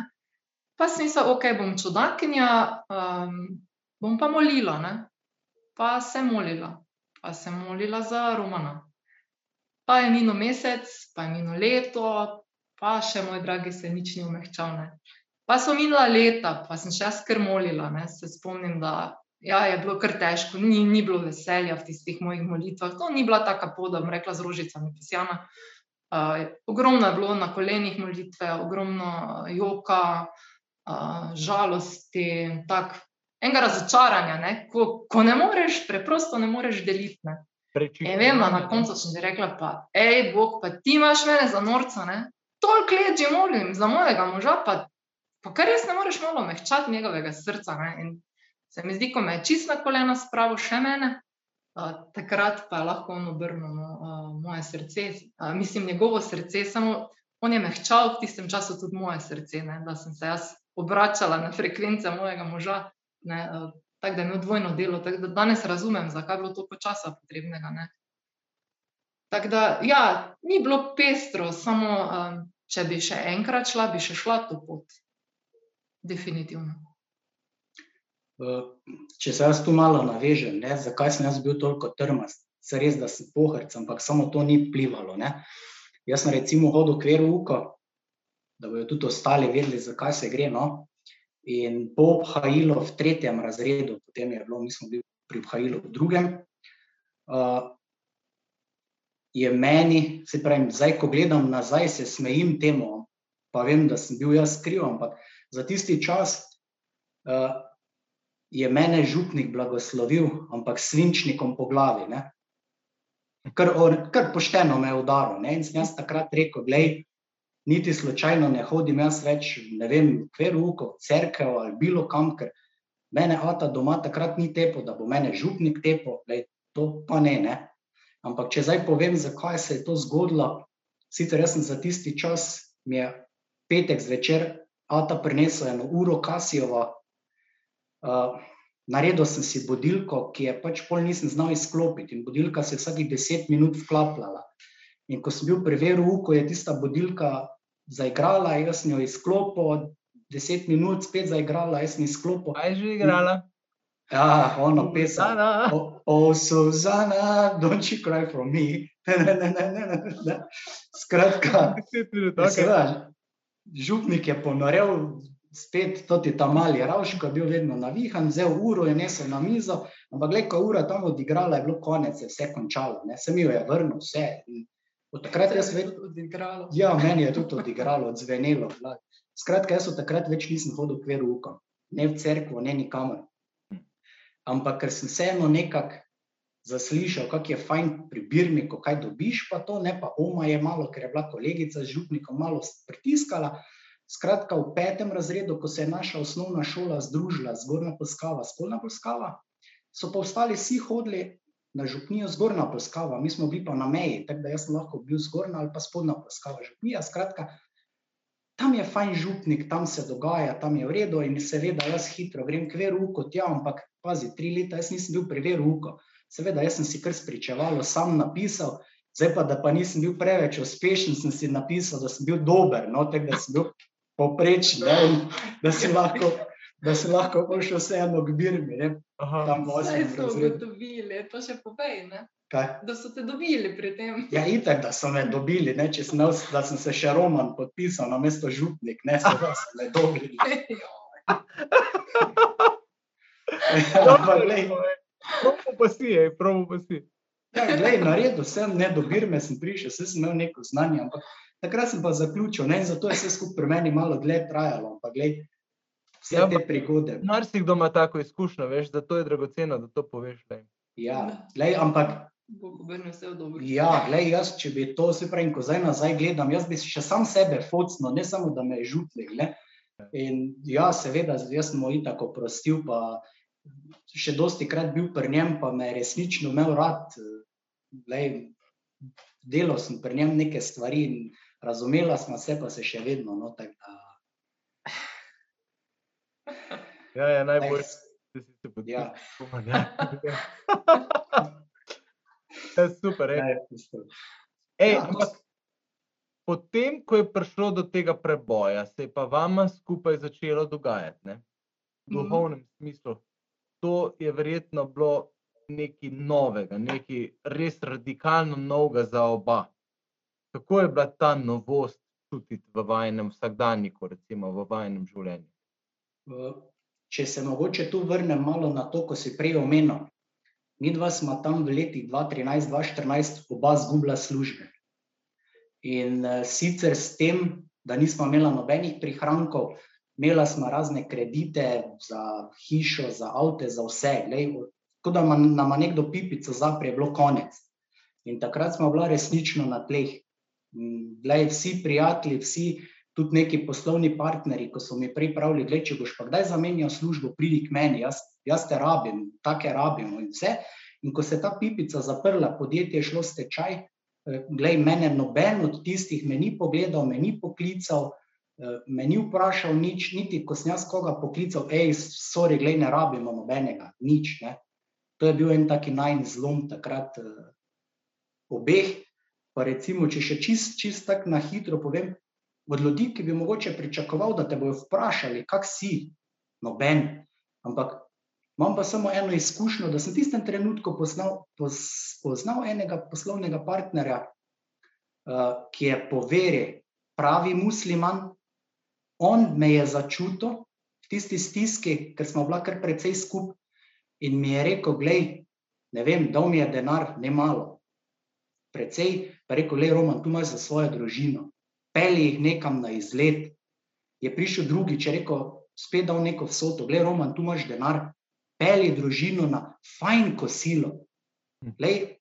Pa sem mislila, ok, bom čudakinja, um, bom pa molila. Ne. Pa sem molila, pa sem molila za Romana. Pa je minil mesec, pa je minilo leto, pa še moj dragi se nič ni umehčal. Ne. Pa so minila leta, pa sem še jaz kar molila. Ne. Se spomnim, da ja, je bilo kar težko, ni, ni bilo veselja v tistih mojih molitvah. To ni bila taka pot, da bom rekla z rožicami pisana. Uh, ogromno je bilo na kolenih molitve, ogromno joka, uh, žalosti, tak, enega razočaranja, ne? ko, ko ne moreš, preprosto ne moreš deliti. Ne? In vem, na koncu sem ti rekla, pa, hej, Bog, pa ti imaš mene za norca, ne? Toliko let že molim za mojega moža, pa, pa kar res ne moreš malo mehčati njegovega srca. Ne? In se mi zdi, ko me je čist na kolena spravo še mene, uh, takrat pa lahko on obrnil no, uh, moje srce, uh, mislim, njegovo srce, samo on je mehčal v tistem času tudi moje srce, ne? da sem se jaz obračala na frekvence mojega moža. Ne, uh, tako da je imel dvojno delo. Tako da danes razumem, zakaj je bilo toliko časa potrebnega. Ne. Tako da, ja, ni bilo pestro, samo um, če bi še enkrat šla, bi še šla to pot. definitivno. Če se jaz tu malo navežem, ne, zakaj sem jaz bil toliko trmast, se res, da sem pohrc, ampak samo to ni vplivalo. Ne. Jaz sem recimo hodil v kveru uko, da bojo tudi ostali vedeli, zakaj se gre. No. In po obhajilu v tretjem razredu, potem je bilo, mi smo bili pri obhajilu v drugem, uh, je meni, se pravim, zdaj, ko gledam nazaj, se smejim temu, pa vem, da sem bil jaz kriv, ampak za tisti čas uh, je mene župnik blagoslovil, ampak svinčnikom po glavi. Ne? Kar, kar pošteno me je udaril. Ne? In sem jaz takrat rekel, gledaj, niti slučajno ne hodim jaz več, ne vem, kveruko, crkve ali bilo kam, ker mene ata doma takrat ni tepo, da bo mene župnik tepo, gledaj, to pa ne, ne. Ampak če zdaj povem, zakaj se je to zgodilo, sicer jaz sem za tisti čas, mi je petek zvečer ata prinesel eno uro Kasijova, Uh, naredil sem si budilko, ki je pač pol nisem znal izklopiti, in budilka se je vsakih deset minut vklapljala. In ko sem bil pri veru, ko je tista budilka zaigrala, jaz sem jo izklopil, deset minut spet zaigrala, jaz sem izklopil. Kaj je že igrala? Ja, ono pesem. O, o, Suzana, don't you cry for me. Ne, ne, ne, ne, ne, ne. Skratka, Deset minut, okay. seveda, župnik je ponorel, spet ti ta mali ravško, bil vedno navihan, vzel uro in nesel na mizo, ampak gled, ko je ura tam odigrala, je bilo konec, je vse končalo, ne, se mi jo je vrnil, vse. In od takrat jaz je več, odigralo. ja, meni je tudi odigralo, odzvenelo. Skratka, jaz od takrat več nisem hodil v veruko, ne v cerkvo, ne nikamor. Ampak ker sem vseeno nekako zaslišal, kako je fajn pri Birmiku, kaj dobiš, pa to, ne pa oma je malo, ker je bila kolegica z župnikom malo pritiskala. Skratka, v petem razredu, ko se je naša osnovna šola združila, zgornja Polskava, spodnja Polskava, so pa ostali vsi hodili na župnijo zgornja Polskava, mi smo bili pa na meji, tako da jaz sem lahko bil zgornja ali pa spodnja Polskava župnija. Skratka, tam je fajn župnik, tam se dogaja, tam je v redu in seveda jaz hitro grem k veruku, tja, ampak pazi, tri leta jaz nisem bil pri veruku. Seveda, jaz sem si kar spričevalo sam napisal, zdaj pa, da pa nisem bil preveč uspešen, sem si napisal, da sem bil dober, no, tako da sem bil in da si lahko, da si lahko prišel vseeno k Birmi, ne, Aha. tam v Zdaj osmem so ugotovili, to še povej, ne? Kaj? da so te dobili pri tem. Ja, itak, da so me dobili, ne, če sem, imel, da sem se še Roman podpisal na mesto župnik, ne, seveda so me dobili. Ampak, glej, Probo pa si, ej, probo pa si. Ja, glej, naredil sem, ne do Birme sem prišel, vse sem imel neko znanje, ampak takrat sem pa zaključil, ne, in zato je vse skupaj pri meni malo dlje trajalo, ampak glej, vse Ja, te ampak- prigode. Marsikdo ima tako izkušnjo, veš, zato je dragoceno, da to poveš. Lej. Ja, ampak vse v dobro. Ja, glej, jaz, če bi to, se pravi, ko zdaj nazaj gledam, jaz bi še sam sebe focno, ne samo, da me je žutlik. Ne? In ja, seveda, jaz sem mu itak oprostil, pa še dosti krat bil pri njem, pa me je resnično imel rad. Glej, delal sem pri njem neke stvari in razumela smo se, pa se še vedno. No, tak, da, Ja, ja, glej, najbolj, da si se podpisal. ja, Ja. Ja, super, ej. ja, je. Ej, Ja, ampak potem, ko je prišlo do tega preboja, se je pa vama skupaj začelo dogajati, ne? v Mhm. duhovnem smislu. To je verjetno bilo nekaj novega, nekaj res radikalno novega za oba. Kako je bila ta novost čutiti v vašem vsakdanjiku, recimo v vašem življenju? Če se mogoče tu vrnem malo na to, ko si prej omenil. Mi dva smo tam v letih 2013-2014 oba zgubila službe. In uh, sicer s tem, da nismo imela nobenih prihrankov, imela smo razne kredite za hišo, za avto, za vse. Glej, Tako da ma- nama nekdo pipico zapre, je bilo konec. In takrat smo bila resnično na tleh. Mm, Glej, vsi prijatelji, vsi tudi neki poslovni partnerji, ko so mi prej pravili, gledaj, če boš pa kdaj zamenjal službo, pridi k meni, jaz, jaz te rabim, take rabimo in vse. In ko se je ta pipica zaprla, podjetje je šlo stečaj, eh, glej, mene noben od tistih me ni pogledal, me ni poklical, eh, me ni vprašal nič, niti ko sem jaz koga poklical, hej, sorry, glej, ne rabimo nobenega, nič. Ne. To je bil en taki najn zlom takrat eh, obeh. Pa recimo, če še čist, čist tako na hitro povem, od ljudi, ki bi mogoče pričakoval, da te bodo vprašali, kak si, noben. Ampak imam pa samo eno izkušnjo, da sem v tistem trenutku poznal, poznal enega poslovnega partnerja, uh, ki je po veri pravi musliman. On me je začutil v tisti stiski, ker smo bila kar precej skupaj, in mi je rekel: Glej, ne vem, dal mi je denar, ne malo. Precej, pa rekel: Le, Roman, tu imaš za svojo družino, peli jih nekam na izlet. Je prišel drugič, je rekel: Spet dal neko vsoto, glej, Roman, tu imaš denar, peli družino na fajn kosilo. Glej,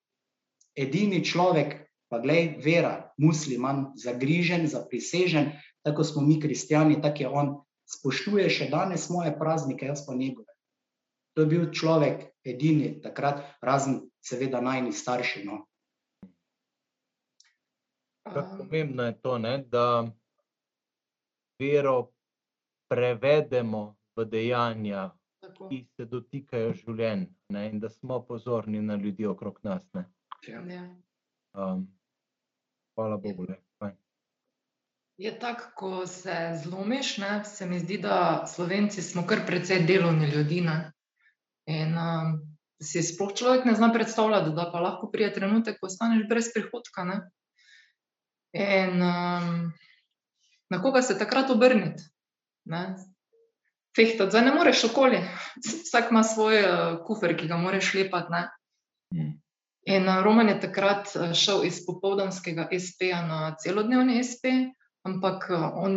edini človek, pa glej, vera, musliman, zagrižen, zaprisežen, tako smo mi, kristijani, tako je on, spoštuje še danes moje praznike, jaz pa njegove. To je bil človek, edini takrat, razen, seveda, najni starši. No. Kako pomembno je to, ne, da vero prevedemo v dejanja, Tako. ki se dotikajo življenj, ne, in da smo pozorni na ljudi okrog nas. Ne. Ja. Um, hvala Bogu. Le. fajn. Je tako, ko se zlomiš, ne, se mi zdi, da Slovenci smo kar precej delovni ljudi. Ne. In um, si sploh človek ne zna predstavljati, da pa lahko pride trenutek, ko ostaneš brez prihodka. Ne. In um, na koga se takrat obrniti? Ne. Fehtati, zdaj ne moreš okoli, vsak ima svoj uh, kufer, ki ga moraš lepati. Ne. Mm. In uh, Roman je takrat uh, šel iz popoldanskega SP-ja na celodnevni SP, ampak uh, on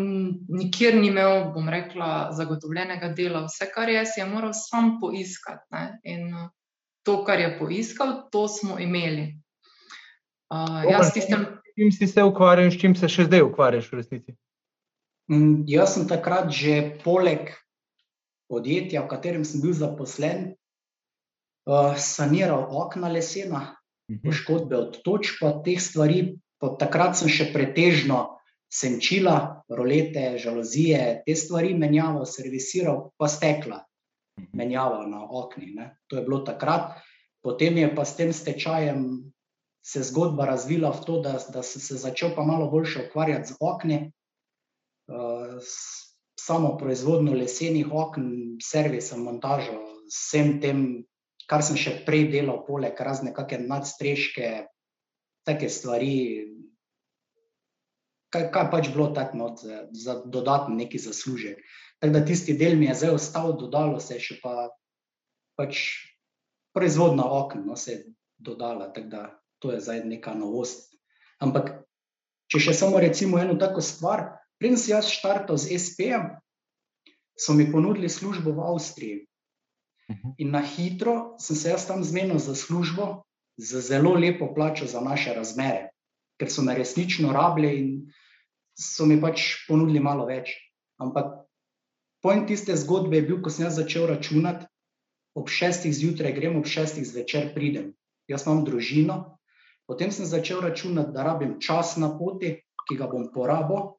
nikjer ni imel, bom rekla, zagotovljenega dela. Vse, kar je, si je moral sam poiskati. Ne? In uh, to, kar je poiskal, to smo imeli. Uh, jaz tistem, čim si se ukvarjal in s čim se še zdaj ukvarjaš v resnici? Mm, Jaz sem takrat že poleg podjetja, v katerem sem bil zaposlen, uh, saniral okna lesena, Mhm. poškodbe od točk, teh stvari. Pa takrat sem še pretežno senčila, rolete, žalozije, te stvari menjaval, servisiral, pa stekla Mhm. menjaval na oknih. Ne. To je bilo takrat, potem je pa s tem stečajem se zgodba razvila v to, da, da sem se začel pa malo bolj ukvarjati z okni, uh, s samo proizvodnjo lesenih okn, servisom, montažo, vsem tem, kar sem še prej delal, poleg razne kakšne nadstreške, take stvari. Kaj, kaj pač bilo tako, no, za, za dodatni neki zaslužek. Tako da tisti del mi je zdaj ostal, dodalo se je še pa pač proizvodna okna, no, se je dodala, tako da to je zdaj neka novost. Ampak, če še samo recimo eno tako stvar, preden sem jaz štartal z SP-jem, so mi ponudili službo v Avstriji. Mhm. In na hitro sem se jaz tam zmenil za službo, z zelo lepo plačo za naše razmere, ker so me resnično rabili in so mi pač ponudili malo več. Ampak pojem tiste zgodbe je bil, ko sem jaz začel računati, ob šestih zjutraj grem, ob šestih zvečer pridem. Jaz imam družino, potem sem začel računati, da rabim čas na poti, ki ga bom porabil,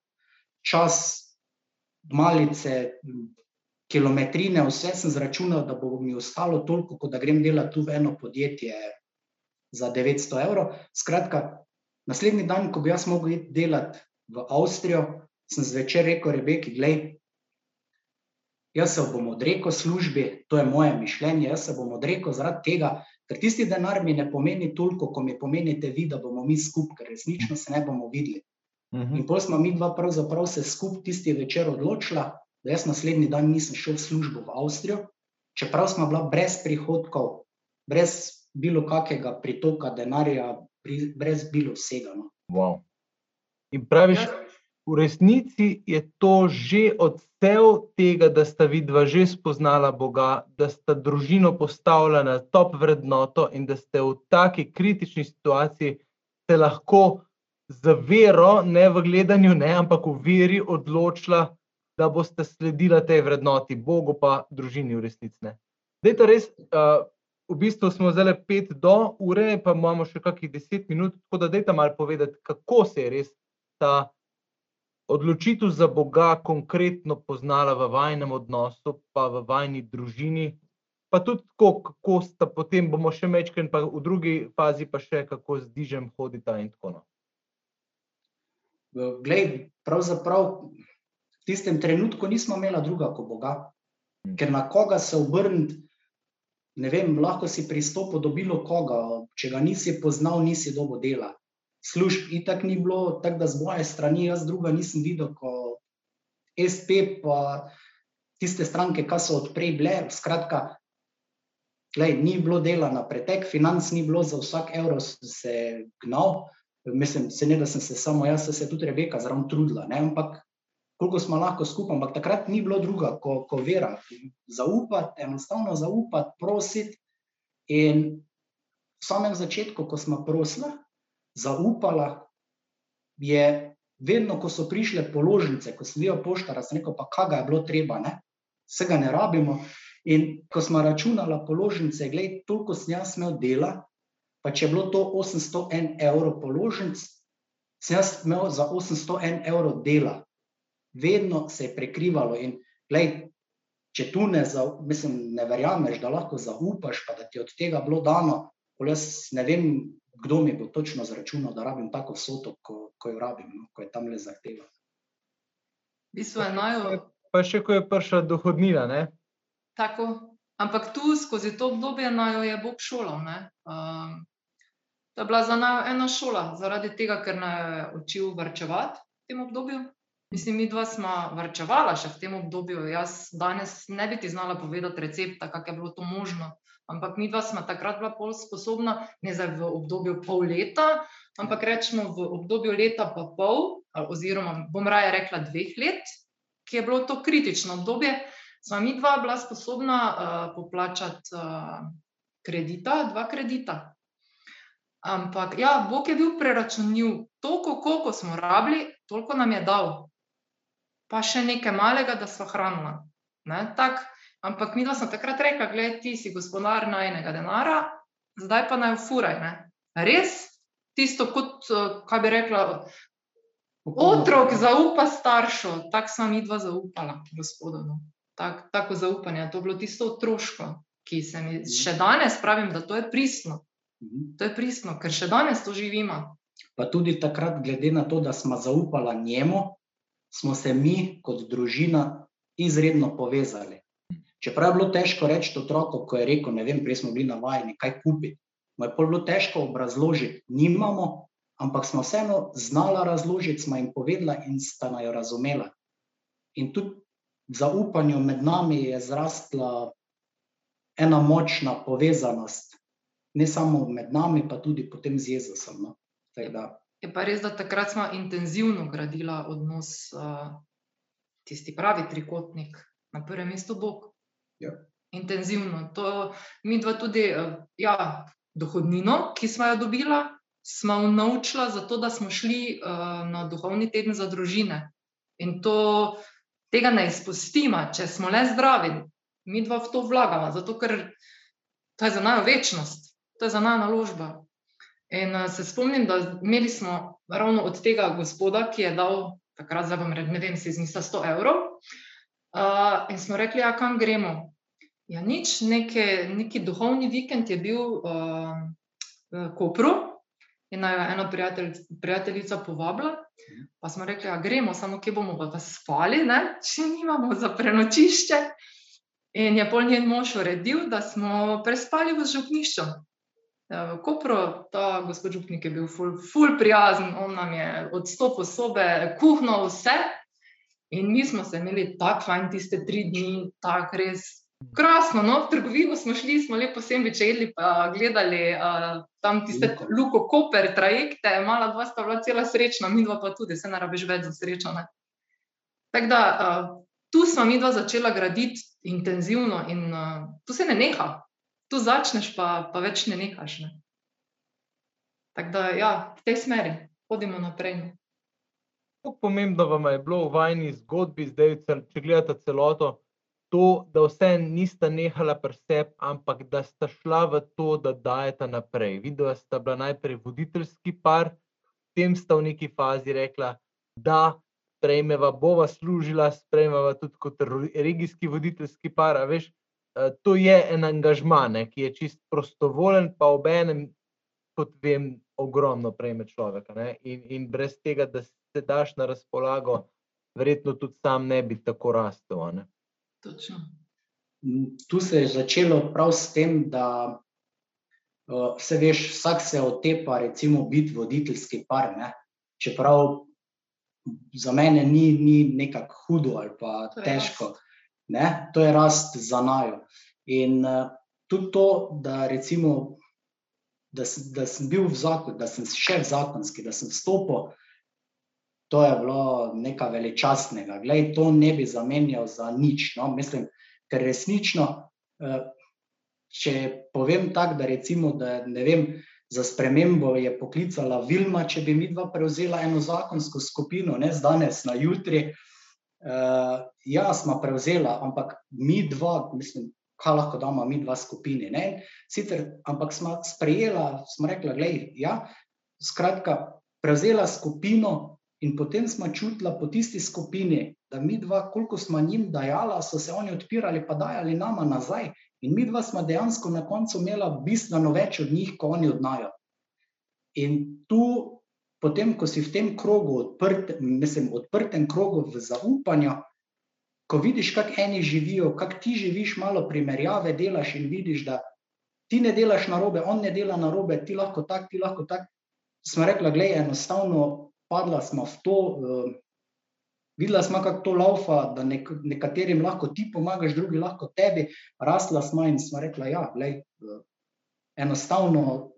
čas malice, kilometrine, vse sem zračunal, da bo mi ostalo toliko, kot da grem delati tu v eno podjetje za 900 evrov. Skratka, naslednji dan, ko bi jaz mogel iti delati v Avstrijo, sem zvečer rekel Rebeki, glej, jaz se bom odrekel službi, to je moje mišljenje, jaz se bom odrekel zaradi tega, ker tisti denar mi ne pomeni toliko, kot mi pomenite vi, da bomo mi skupaj, ker resnično se ne bomo videli. Mhm. In potem smo mi dva pravzaprav se skupaj tisti večer odločila, da jaz naslednji dan nisem šel v službo v Avstrijo, čeprav smo bila brez prihodkov, brez bilo kakega pritoka denarja, brez bilo vsega. No. Wow. In praviš, Ja. V resnici je to že odsev tega, da sta vidva že spoznala Boga, da sta družino postavila na top vrednoto in da ste v taki kritični situaciji se lahko z vero, ne v gledanju, ne, ampak v veri odločila, da boste sledila tej vrednoti, Bogu pa družini v resnici. ne. Zdaj, to res, uh, v bistvu smo zdaj pet do ure, pa imamo še kakih deset minut, tako da dajte malo povedati, kako se je res ta odločitev za Boga konkretno poznala v vajnem odnosu, pa v vajni družini. Pa tudi tako, kako sta potem, bomo še večkrat, pa v drugi fazi pa še kako z dižem hodita in tako naprej. Glej, pravzaprav v tistem trenutku nismo imeli druga kot Boga, Mm. ker na koga se obrniti. Ne vem, lahko si pristopil do bilo koga, če ga nisi poznal, nisi dobo dela. Služb itak ni bilo, tako da z moje strani jaz druga nisem videl, kot SP, pa tiste stranke, ki so odprej bile. Skratka, glej, ni bilo dela na pretek, financ ni bilo, za vsak evro sem se gnal. Mislim, se ne, da sem se samo jaz, se je tudi Rebeka zraven trudila, ne, ampak koliko smo lahko skupaj, ampak takrat ni bilo druga, ko, ko vera. Zaupati, enostavno zaupati, prositi. In v samem začetku, ko smo prosila, zaupala, je vedno, ko so prišle položnice, ko sem videl poštara, sem rekel, pa kaj ga je bilo treba, ne? Vse ga ne rabimo. In ko smo računala položnice, gledaj, toliko sem jaz imel dela, pa če je bilo to 801 evrov položnic, sem jaz imel za 801 evrov dela. Vedno se je prekrivalo in glej, če tu ne, zau, mislim, ne verjameš, da lahko zaupaš, pa da ti je od tega bilo dano, jaz ne vem, kdo mi bo točno zračunal, da rabim tako vsoto, ko, ko jo rabim, no, ko je tam le zahteva. V bistvu je naju, Pa še ko je prišla dohodnina, ne? tako, ampak tu skozi to obdobje naju je Bog šolal, ne. Um, to je bila za naju ena šola, zaradi tega, ker naju je učil varčevati v tem obdobju. Mislim, midva sva varčevala še v tem obdobju. Jaz danes ne bi ti znala povedati recepta, kako je bilo to možno, ampak midva sva takrat bila pol sposobna, ne zdaj v obdobju pol leta, ampak recimo v obdobju leta pa pol, oziroma bom raje rekla dveh let, ki je bilo to kritično obdobje, sva midva bila sposobna uh, poplačati uh, kredita, dva kredita. Ampak ja, Bog je bil preračunljiv. Toliko, koliko smo rabili, toliko nam je dal. Pa še nekaj malega, da smo hranila. Ne, tak, ampak mi smo takrat rekli, gledaj, ti si gospodar najnega denara, zdaj pa naj furaj. Ne. Res, tisto kot, eh, kaj bi rekla, otrok zaupa staršu, tako sem mi dva zaupala, gospodu. No. Tak, tako zaupanje, to je bilo tisto otroško, ki se mi še danes pravim, da to je pristno. Mhm. To je pristno, ker še danes to živimo. Pa tudi takrat, glede na to, da smo zaupala njemu, smo se mi kot družina izredno povezali. Čeprav je bilo težko reči otroku, ko je rekel, ne vem, prej smo bili navajeni, kaj kupiti. Mu je pol bilo težko obrazložiti, nimamo, ampak smo vseeno znala razložiti, smo jim povedala in sta naj jo razumela. In tudi zaupanju med nami je zrastla ena močna povezanost, ne samo med nami, pa tudi potem z Jezusom. No. Je pa res, da takrat smo intenzivno gradila odnos, uh, tisti pravi trikotnik, na prvem mestu Bog. Ja. Intenzivno. To, mi dva tudi, uh, ja, dohodnino, ki smo jo dobila, smo jo naučila, zato da smo šli uh, na duhovni teden za družine. In to, tega ne izpustimo, če smo le zdravi. Mi dva v to vlagamo, zato ker to je za njo večnost, to je za njo naložba. In uh, se spomnim, da imeli smo ravno od tega gospoda, ki je dal takrat, zdaj bom rekel, ne vem, si izmislil 100 evrov. Uh, in smo rekli, ja, kam gremo. Ja, nič, neke, neki duhovni vikend je bil uh, v Kopru in naj ena prijatelj, prijateljica povabila. Pa smo rekli, ja, gremo, samo kje bomo pa spali, ne? če nimamo za prenočišče. In je pol njen mož uredil, da smo prespali v župnišču. V Kopru, ta gospod Župnik je bil ful, ful prijazen, on nam je odstopil sobe, kuhno, vse. In mi smo se imeli tako fajn tiste tri dni, tako res krasno. No? V trgovino smo šli, smo lepo sendviče jedli, pa gledali uh, tam tiste Luko. Koper trajekte, mala dva sta bila cela srečna, mi dva pa tudi, se ne rabiš več za srečo. ne. Tako da uh, tu smo mi dva začela graditi intenzivno in uh, tu se ne neha. Tu začneš, pa, pa več ne nehaš. Ne? Tako da, ja, v tej smeri hodimo naprej. Kako pomembno vam je bilo v vajni zgodbi, zdaj, če gledate celoto, to, da vse nista nehala pri sebi, ampak da sta šla v to, da dajeta naprej. Videla sta bila najprej voditeljski par, potem sta v neki fazi rekla, da sprejmeva, bova služila, sprejmeva tudi kot regijski voditeljski par. Veš, eh, to je en angažma, ne, ki je čist prostovoljen, pa obenem, kot vem, ogromno prejme človeka. In, in brez tega, da se daš na razpolago, verjetno tudi sam ne bi tako rastel. Točno. Tu se je začelo prav s tem, da uh, se veš, vsak se otepa, recimo, biti voditeljski par. Ne? Čeprav za mene ni, ni nekako hudo ali pa to težko, ne? to je rast za najo. In uh, tudi to, da recimo da, da sem bil v zakonu, da sem še v zakonski, da sem stopil, to je bilo nekaj veličastnega. Glej, to ne bi zamenjal za nič. No? Mislim, ker resnično, eh, če povem tako, da recimo, da ne vem. Za spremembo je poklicala Vilma, če bi mi dva prevzela eno zakonsko skupino, ne z danes na jutri. Uh, ja, smo prevzela, ampak mi dva, mislim, kaj lahko damo mi dva skupini. Sicer, ampak smo sprejela, smo rekla, da je ja, skratka, prevzela skupino in potem smo čutila po tisti skupini, da mi dva, koliko smo njim dajala, so se oni odpirali, pa dajali nama nazaj. In mi dva smo dejansko na koncu imela bistveno več od njih, kot oni odnajo. In tu, potem, ko si v tem krogu, odprt, mislim, odprtem krogu v zaupanju, ko vidiš, kako eni živijo, kako ti živiš, malo primerjave delaš in vidiš, da ti ne delaš na robe, on ne dela na robe, ti lahko tak, ti lahko tak. Smo rekli, da je enostavno, padla smo v to, uh, videla smo, kako to laufa, da nek, nekaterim lahko ti pomagaš, drugi lahko tebi, rasla smo in smo rekli, da ja, je uh, enostavno.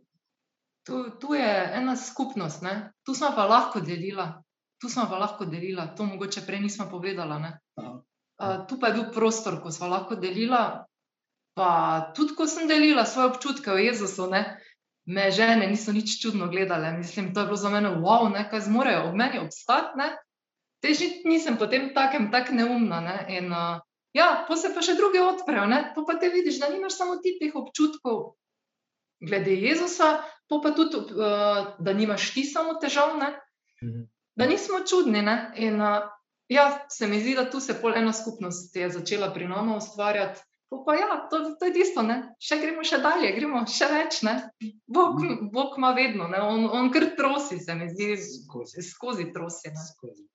Tu, tu je ena skupnost, ne? tu smo pa lahko delila. Tu smo pa lahko delila, to mogoče prej nismo povedala tu pa je bil prostor, ko smo lahko delila. Pa tudi, ko sem delila svoje občutke o Jezusu, ne, me žene niso nič čudno gledale. Mislim, to je bilo za mene, wow, ne, kaj zmorejo ob meni obstati. Tež nisem potem takem, tako neumna. Ne, in, uh, ja, pa se pa še druge odprejo, pa, pa te vidiš, da nimaš samo ti teh občutkov glede Jezusa, pa tudi, uh, da nimaš ti samo težav, ne, mhm. da nismo čudni. Ne, in, uh, Ja, se mi zdi, da tu se pol ena skupnost je začela pri nama ustvarjati. Pa ja, to, to je tisto, ne? še gremo še dalje, gremo še več. Bog, Bog ima vedno, on, on kar trosi, se mi zdi, skozi, skozi trosi.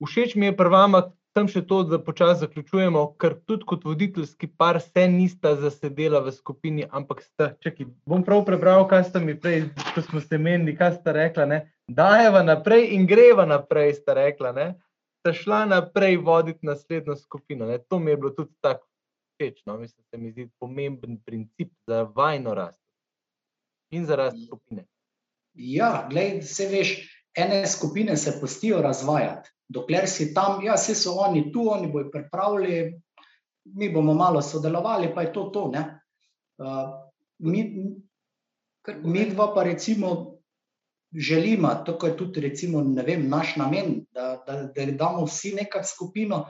Všeč mi je pri vama, tam še to, da počasi zaključujemo, ker tudi kot voditeljski par se nista zasedela v skupini, ampak sta, čakaj, bom prav prebral, kaj ste mi prej, ko smo se menili, kaj ste rekla, ne? dajeva naprej in greva naprej, ste rekla. Ne? sta šla naprej voditi naslednjo skupino. Ne. To mi je bilo tudi tako všeč. No. Mislim, da se mi zdi pomemben princip za vajno rast in za rast skupine. Ja, gledaj, se veš, ene skupine se pustijo razvajati. Dokler si tam, ja, vse so oni tu, oni bodo pripravili, mi bomo malo sodelovali, pa je to to. Uh, mi, mi dva pa recimo želimo, tako je tudi recimo, vem, naš namen, da, da, da damo vsi nekaj skupino,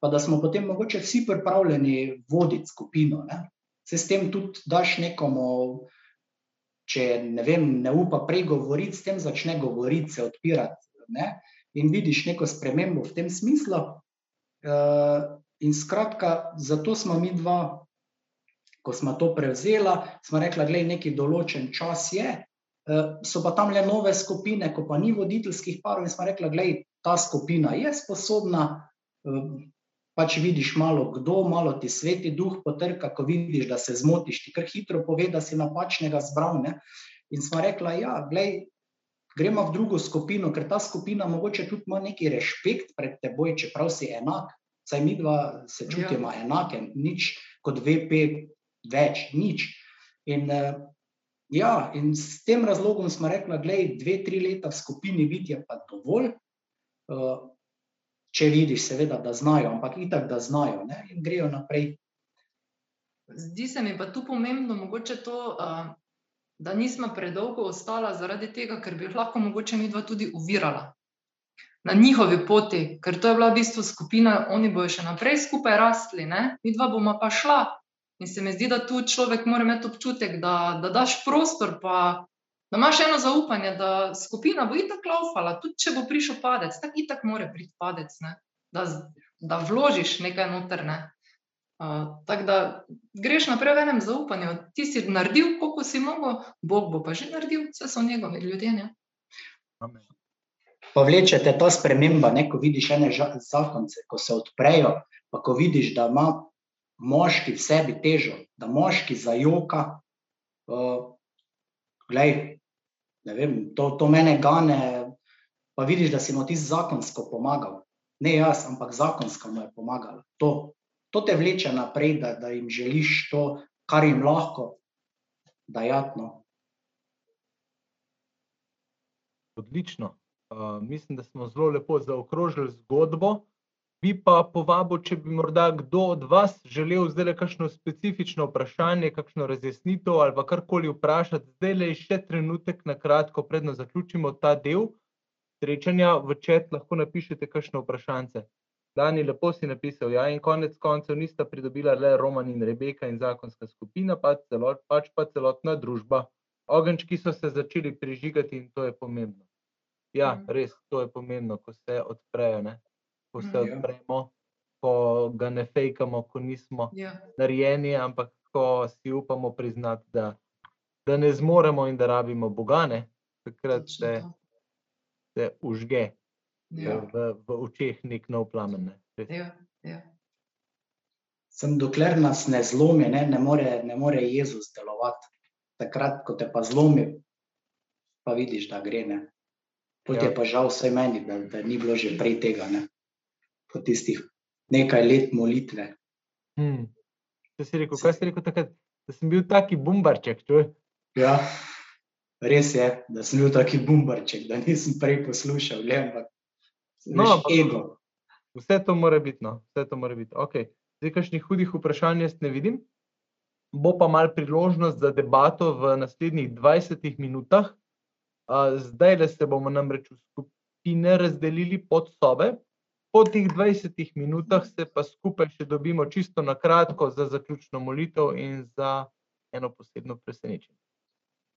pa da smo potem mogoče vsi pripravljeni voditi skupino. Ne? Se s tem tudi daš nekomu, če ne, vem, ne upa prej govoriti, s tem začne govoriti, se odpirati. Ne? In vidiš neko spremembo v tem smislu. Uh, in skratka, zato smo mi dva, ko smo to prevzeli, smo rekli, da je neki določen čas, je, Eh, so pa tam le nove skupine, ko pa ni voditeljskih parov, in smo rekli, da ta skupina je sposobna. Eh, pač vidiš malo kdo, malo ti sveti duh potrka, ko vidiš, da se zmotiš, ti kar hitro pove, da si napačnega zbral. Ne? In smo rekli, da ja, gremo v drugo skupino, ker ta skupina mogoče tudi ima neki respekt pred teboj, čeprav si enak. Saj mi dva se čutimo ja. enake, nič kot VP, več, nič. In uh, Ja, in s tem razlogom smo rekli, da je dve, tri leta v skupini biti pa dovolj, uh, če vidiš, seveda, da znajo, ampak itak, da znajo ne? in grejo naprej. Zdi se mi pa tu pomembno, mogoče to, da nismo predolgo ostala zaradi tega, ker bi jih lahko mogoče mi dva tudi uvirala na njihovi poti, ker to je bila v bistvu skupina, oni bojo še naprej skupaj rasli, ne? mi dva bomo pa šla. In se mi zdi, da tu človek mora imeti občutek, da, da daš prostor, pa da imaš eno zaupanje, da skupina bo itak laufala, tudi če bo prišel padec, tako itak mora priti padec, da, da vložiš nekaj notrne. Uh, tako da greš naprej v enem zaupanju. Ti si naredil, koliko si mogel, Bog bo pa že naredil, vse so njegovi ljudje. Ne? Pa vlečete ta sprememba, ne, ko vidiš ene zakonce, ko se odprejo, pa ko vidiš, da ima moški v sebi težo, da moški zajoka. Uh, glej, ne vem, to, to mene gane, pa vidiš, da si mu ti zakonsko pomagal. Ne jaz, ampak zakonsko mu je pomagal. To, to te vleče naprej, da, da jim želiš to, kar jim lahko dajatno. Odlično. Uh, mislim, da smo zelo lepo zaokrožili zgodbo. Bi pa povabil, če bi morda kdo od vas želel zdaj le kakšno specifično vprašanje, kakšno razjasnitev ali karkoli vprašati, zdaj le še trenutek, na kratko, predno zaključimo ta del srečanja, v čet lahko napišete kakšno vprašanje. Dani, lepo si napisal, ja, in konec koncev nista pridobila le Roman in Rebeka in zakonska skupina, pa celot, pač pa celotna družba. Ogenčki so se začeli prižigati in to je pomembno. Ja, mhm. res, to je pomembno, ko se odprejo, ne? Ko se mhm. odpremo, ko ga ne fejkamo, ko nismo ja. narejeni, ampak ko si upamo priznati, da, da ne zmoremo in da rabimo bogane, takrat se, se užge ja. v, v očeh nek nov plamen. Ne? Ja, ja. Sem dokler nas ne zlomi, ne, ne, more, ne more Jezus delovati. Takrat, ko te pa zlomi, pa vidiš, da gre. Ne. Pot ja. je pa žal vse meni, da, da ni bilo že prej tega, ne? Po tistih nekaj let molitve. Hmm. Si rekel, kaj si rekel takrat, da sem bil taki bombarček? Ja, res je, da sem bil taki bombarček, da nisem prej poslušal. Le, ampak, no, ego. Vse to mora biti. No. Vse to mora biti. Okay. Zdaj, kakšnih hudih vprašanj jaz ne vidim. Bo pa mal priložnost za debato v naslednjih 20 minutah. Zdaj le se bomo namreč v skupine razdelili pod sobe. Po teh 20 minutah se pa skupaj še dobimo čisto na kratko za zaključno molitev in za eno posebno presenečenje.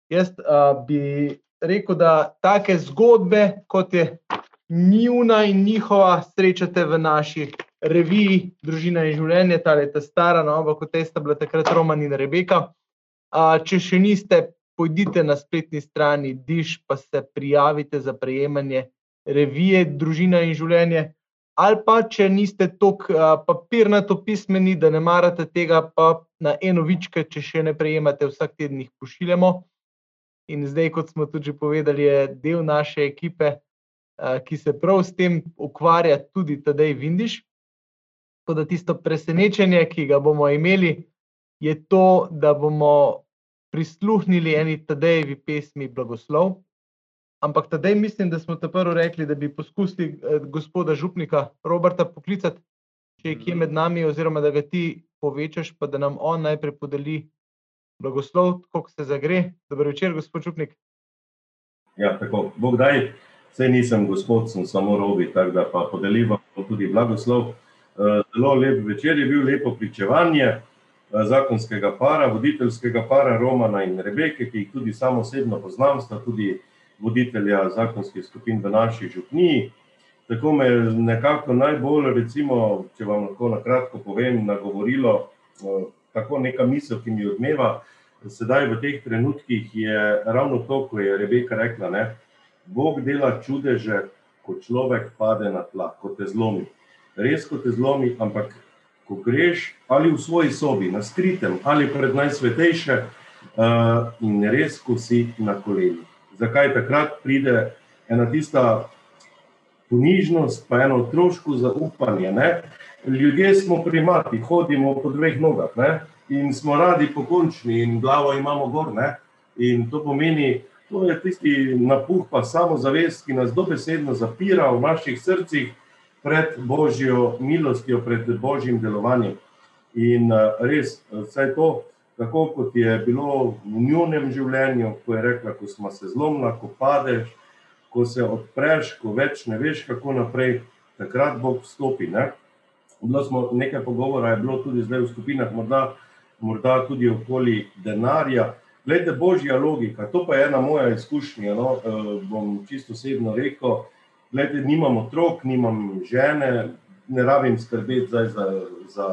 Jaz uh, bi rekel, da take zgodbe, kot je njuna in njihova, srečate v naši reviji Družina in življenje, ta leta stara, nova, kot je sta bila takrat Roman in Rebeka. Uh, če še niste pojdite na spletni strani Diš, pa se prijavite za prejemanje revije Družina in življenje. Ali pa, če niste tako papirnato pismeni, da ne marate tega, pa na eno vičke, če še ne prejemate, vsak teden jih pošiljamo. In zdaj, kot smo tudi povedali, je del naše ekipe, ki se prav s tem ukvarja, tudi Tadej Vindiš. Tako da tisto presenečenje, ki ga bomo imeli, je to, da bomo prisluhnili eni Tadejevi pesmi Blagoslov. Ampak tedaj mislim, da smo te prvo rekli, da bi poskusili eh, gospoda Župnika, Roberta, poklicati, če je kje med nami, oziroma da ga ti povečaš, pa da nam on najprej podeli blagoslov, kako se zagre. Dobro večer, gospod Župnik. Ja, tako, Bog daj, vse nisem gospod, sem samo robi, tako da pa podelim tudi blagoslov. Eh, zelo lep večer je bil, lepo pričevanje. Eh, zakonskega para, voditeljskega para Romana in Rebeke, ki jih tudi samo osebno poznam, sta tudi voditelja zakonskih skupin v naši župniji. Tako me je nekako najbolj, recimo, če vam lahko na kratko povem, nagovorilo eh, tako neka misel, ki mi odmeva. Sedaj v teh trenutkih je ravno to, ko je Rebeka rekla, ne, Bog dela čudeže, ko človek pade na tla, ko te zlomi. Res, ko te zlomi, ampak ko greš ali v svoji sobi, na skritem ali pred najsvetejše, uh, in res, ko si na kolenih. Zakaj takrat pride ena tista ponižnost, pa eno otroško zaupanje? Ne? Ljudje smo primati, hodimo po dveh nogah ne? in smo radi pokončni, in glavo imamo gor. Ne? In to pomeni, to je tisti napuh, pa samozavest, ki nas dobesedno zapira v naših srcih pred božjo milostjo, pred božjim delovanjem. In eh, res, vse to, tako kot je bilo v njunem življenju, ko je rekla, ko smo se zlomila, ko padeš, ko se odpreš, ko več ne veš, kako naprej, takrat Bog vstopi. Ne? Smo nekaj pogovora, je bilo tudi zdaj v skupinah, morda, morda tudi okoli denarja. Glede, božja logika, to pa je ena moja izkušnja. No, eh, bom čisto osebno rekel, Glede, nimam otrok, nimam žene, ne rabim skrbeti za, za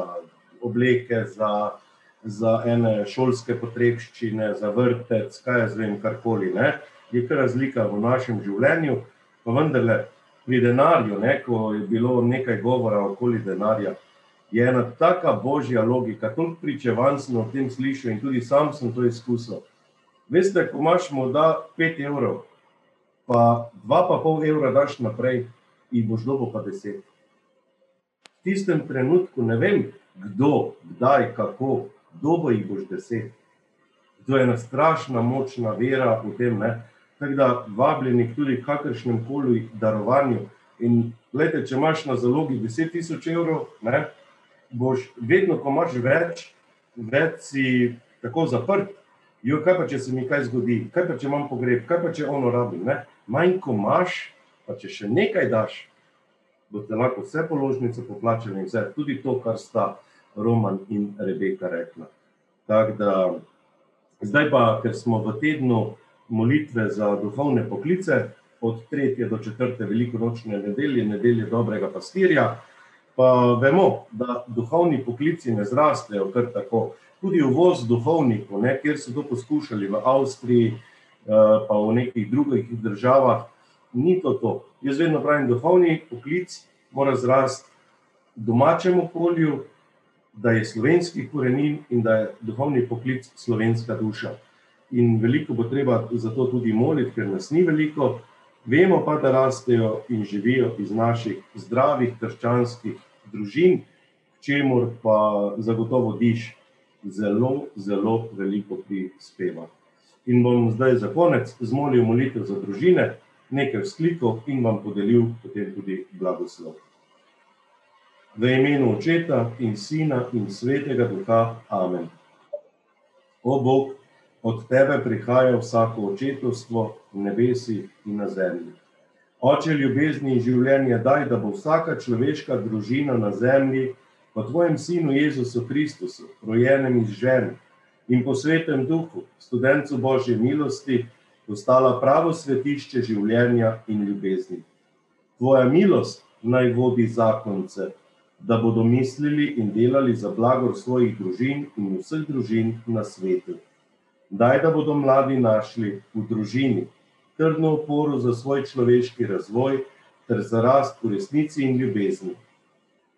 obleke, za, za ene šolske potrebščine, za vrtec, kaj jaz vem, karkoli. Ne? je kar razlika v našem življenju, pa vendarle pri denarju, ne, ko je bilo nekaj govora okoli denarja, je ena taka božja logika, toliko pričevanj sem o tem slišal in tudi sam sem to izkusil. Veste, ko imaš morda 5 evrov, pa 2,5 evra daš naprej in boš dobo pa 10. V tistem trenutku ne vem, kdo, kdaj, kako, dobo jih boš 10. To je ena strašna močna vera v tem, ne? tako da vabljeni tudi kakršnem koli darovanju. In gledajte, če imaš na zalogi 10.000 evrov, ne? boš vedno, ko imaš več, več si tako zaprt. Jo, kaj pa, če se mi kaj zgodi, kaj pa, če imam pogreb, kaj pa, če ono rabim. Ne? Manj, ko imaš, pa če še nekaj daš, boste lahko vse položnice poplačali in vse, tudi to, kar sta Roman in Rebeka rekla. Da, zdaj pa, ker smo v tednu molitve za duhovne poklice, od 3. do 4. velikoročne nedelje, nedelje dobrega pastirja, pa vemo, da duhovni poklici ne zrastejo kar tako. Tudi uvoz duhovnikov, ne, kjer so to poskušali v Avstriji, eh, pa v nekih drugih državah, ni to to. Jaz vedno pravim, duhovni poklic mora zrasti v domačem okolju, da je slovenski korenin in da je duhovni poklic slovenska duša. In veliko bo treba za to tudi moliti, ker nas ni veliko, Vemo pa, da rastejo in živijo iz naših zdravih krščanskih družin, čemu pa zagotovo diš zelo, zelo veliko prispeva. In bom zdaj za konec zmolil molitev za družine, nekaj vzklikov in vam podelil potem tudi blagoslov. V imenu Očeta in Sina in Svetega Duha. Amen. O Bog, od tebe prihaja vsako očetovstvo v nebesih in na zemlji. Oče ljubezni in življenje, daj, da bo vsaka človeška družina na zemlji po tvojem sinu Jezusu Kristusu, rojenem iz žene in po svetem duhu, študencu Božje milosti, postala pravo svetišče življenja in ljubezni. Tvoja milost naj vodi zakonce, da bodo mislili in delali za blagor svojih družin in vseh družin na svetu. Daj, da bodo mladi našli v družini trdno oporo za svoj človeški razvoj ter za rast v resnici in ljubezni.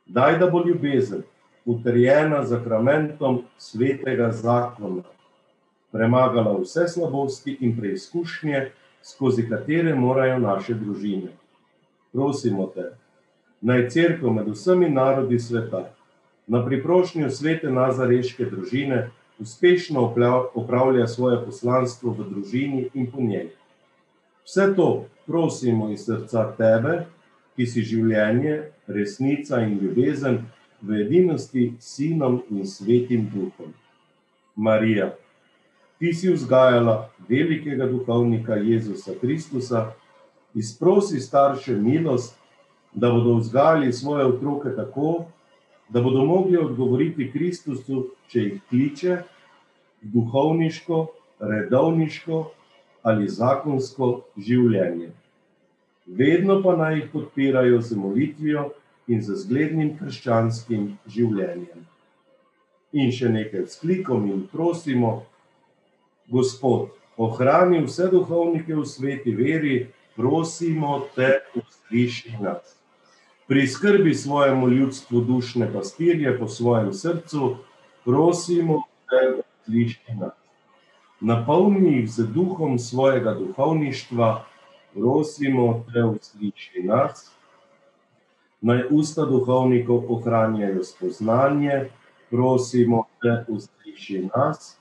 Daj, da bo ljubezen utrjena z zakramentom svetega zakona, premagala vse slabosti in preizkušnje, skozi katere morajo naše družine. Prosimo te, naj crkva med vsemi narodi sveta, na priprošnjo svete nazareške družine, uspešno opravlja svoje poslanstvo v družini in po njej. Vse to prosimo iz srca Tebe, ki si življenje, resnica in ljubezen v edinosti s Sinom in Svetim Duhom. Marija, Ti si vzgajala velikega duhovnika Jezusa Kristusa, izprosi starše milost, da bodo vzgajali svoje otroke tako, da bodo mogli odgovoriti Kristusu, če jih kliče, duhovniško, redovniško ali zakonsko življenje. Vedno pa naj jih podpirajo z molitvijo in z zglednim krščanskim življenjem. In še nekaj s klikom in prosimo, Gospod, ohrani vse duhovnike v sveti veri, prosimo te, usliši nas pri skrbi svojemu ljudstvu dušne pastirje po svojem srcu, prosimo, da sliši nas. Napolni jih z duhom svojega duhovništva, prosimo, da usliši nas. Naj usta duhovnikov ohranjajo spoznanje, prosimo, da usliši nas.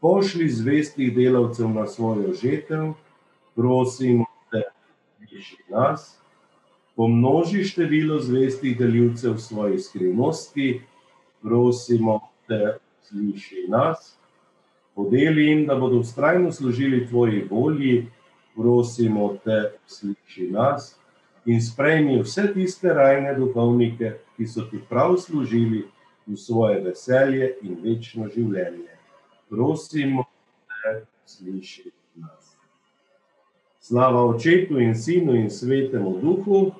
Pošli zvestih delavcev na svojo žetev, prosimo, da usliši nas pomnoži število zvestih delilcev svoje skrivnosti, prosimo te, sliši nas. Podeli jim, da bodo ustrajno služili tvoji volji, prosimo te, sliši nas. In sprejmi vse tiste rajne duhovnike, ki so ti prav služili v svoje veselje in večno življenje. Prosimo te, sliši nas. Slava očetu in sinu in svetemu duhu,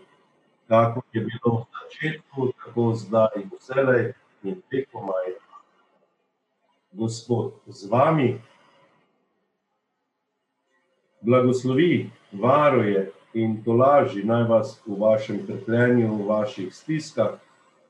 kako je bilo v začetku, tako zdaj in vselej in preko maja. Gospod z vami, blagoslovi, varuje in tolaži naj vas v vašem trpljenju, v vaših stiskah,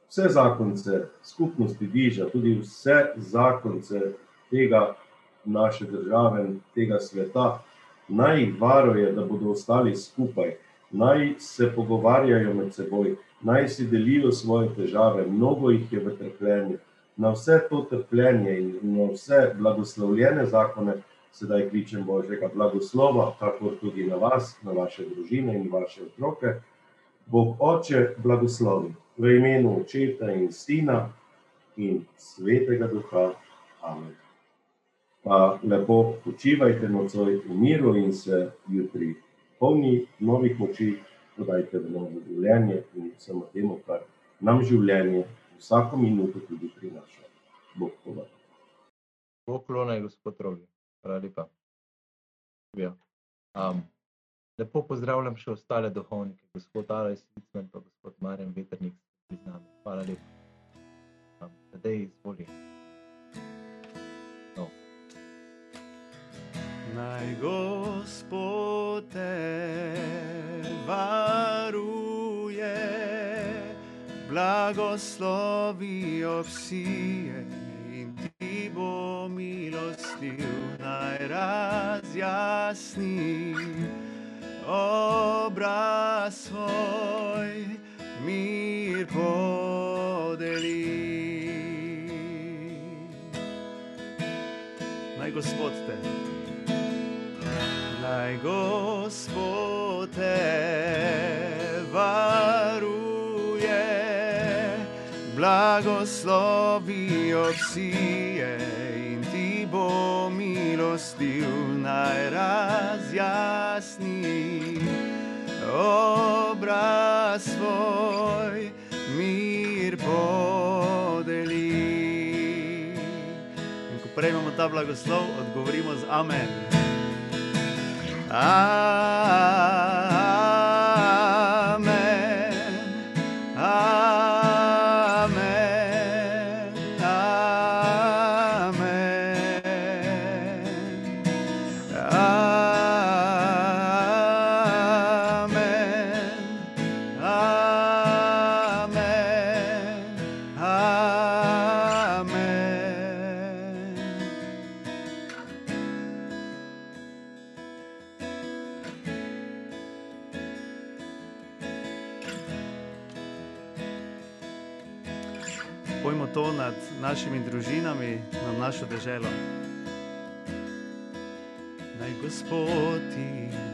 vse zakonce skupnosti diža, tudi vse zakonce tega naše države, tega sveta, naj jih varuje, da bodo ostali skupaj, naj se pogovarjajo med seboj, naj si delijo svoje težave, mnogo jih je v trpljenju. Na vse to trpljenje in na vse blagoslovljene zakone, sedaj kličem Božjega blagoslova, tako tudi na vas, na vaše družine in vaše otroke. Bog Oče blagoslovi v imenu Očeta in Sina in Svetega Duha. Amen pa lepo počivajte nocoj v miru in se jutri polni novih moči, podajte v novo življenje in samo temu, kar nam življenje vsako minuto tudi prinaša. Bog povabi. Bog klonaj, gospod Robi. Hvala lepa. Um, lepo pozdravljam še ostale duhovnike, gospod Aleš Svicmen pa gospod Marjan Veternik z nami. Hvala lepa. Um, Tadej, izvolite. Naj Gospod te varuje, blagoslovi obsije in ti bo milostiv, naj razjasni obraz svoj, mir podeli. Naj Gospod te naj Gospod te varuje, blagoslovi obsije in ti bo milostiv, naj razjasni obraz svoj, mir podeli. In ko prejmemo ta blagoslov, odgovorimo z Amen. Amen. Našimi družinami, nad našo državo. Naj Gospod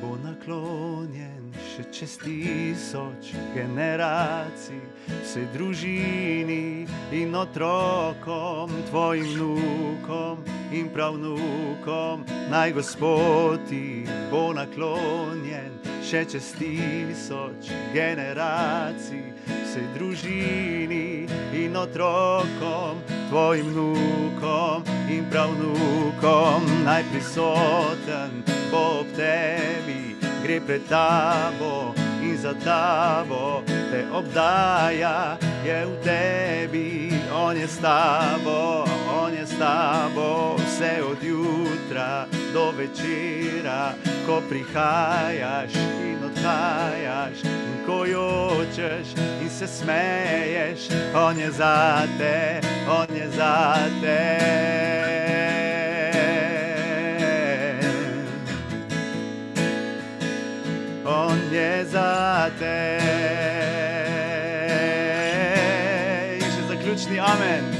bo naklonjen še čez tisoč generacij, vsej družini in otrokom, tvojim vnukom in pravnukom. Naj Gospod bo naklonjen še čez tisoč generacij, vsej družini in otrokom, tvojim vnukom in pravnukom. Naj prisoten bo ob tebi, gre pred tabo in za tabo te obdaja, je v tebi, on je s tabo, on je s tabo, vse od jutra do večera, ko prihajaš in odhajaš, in ko jočeš in se smeješ, on je zate, on je zate. On je zate. In še zaključni amen.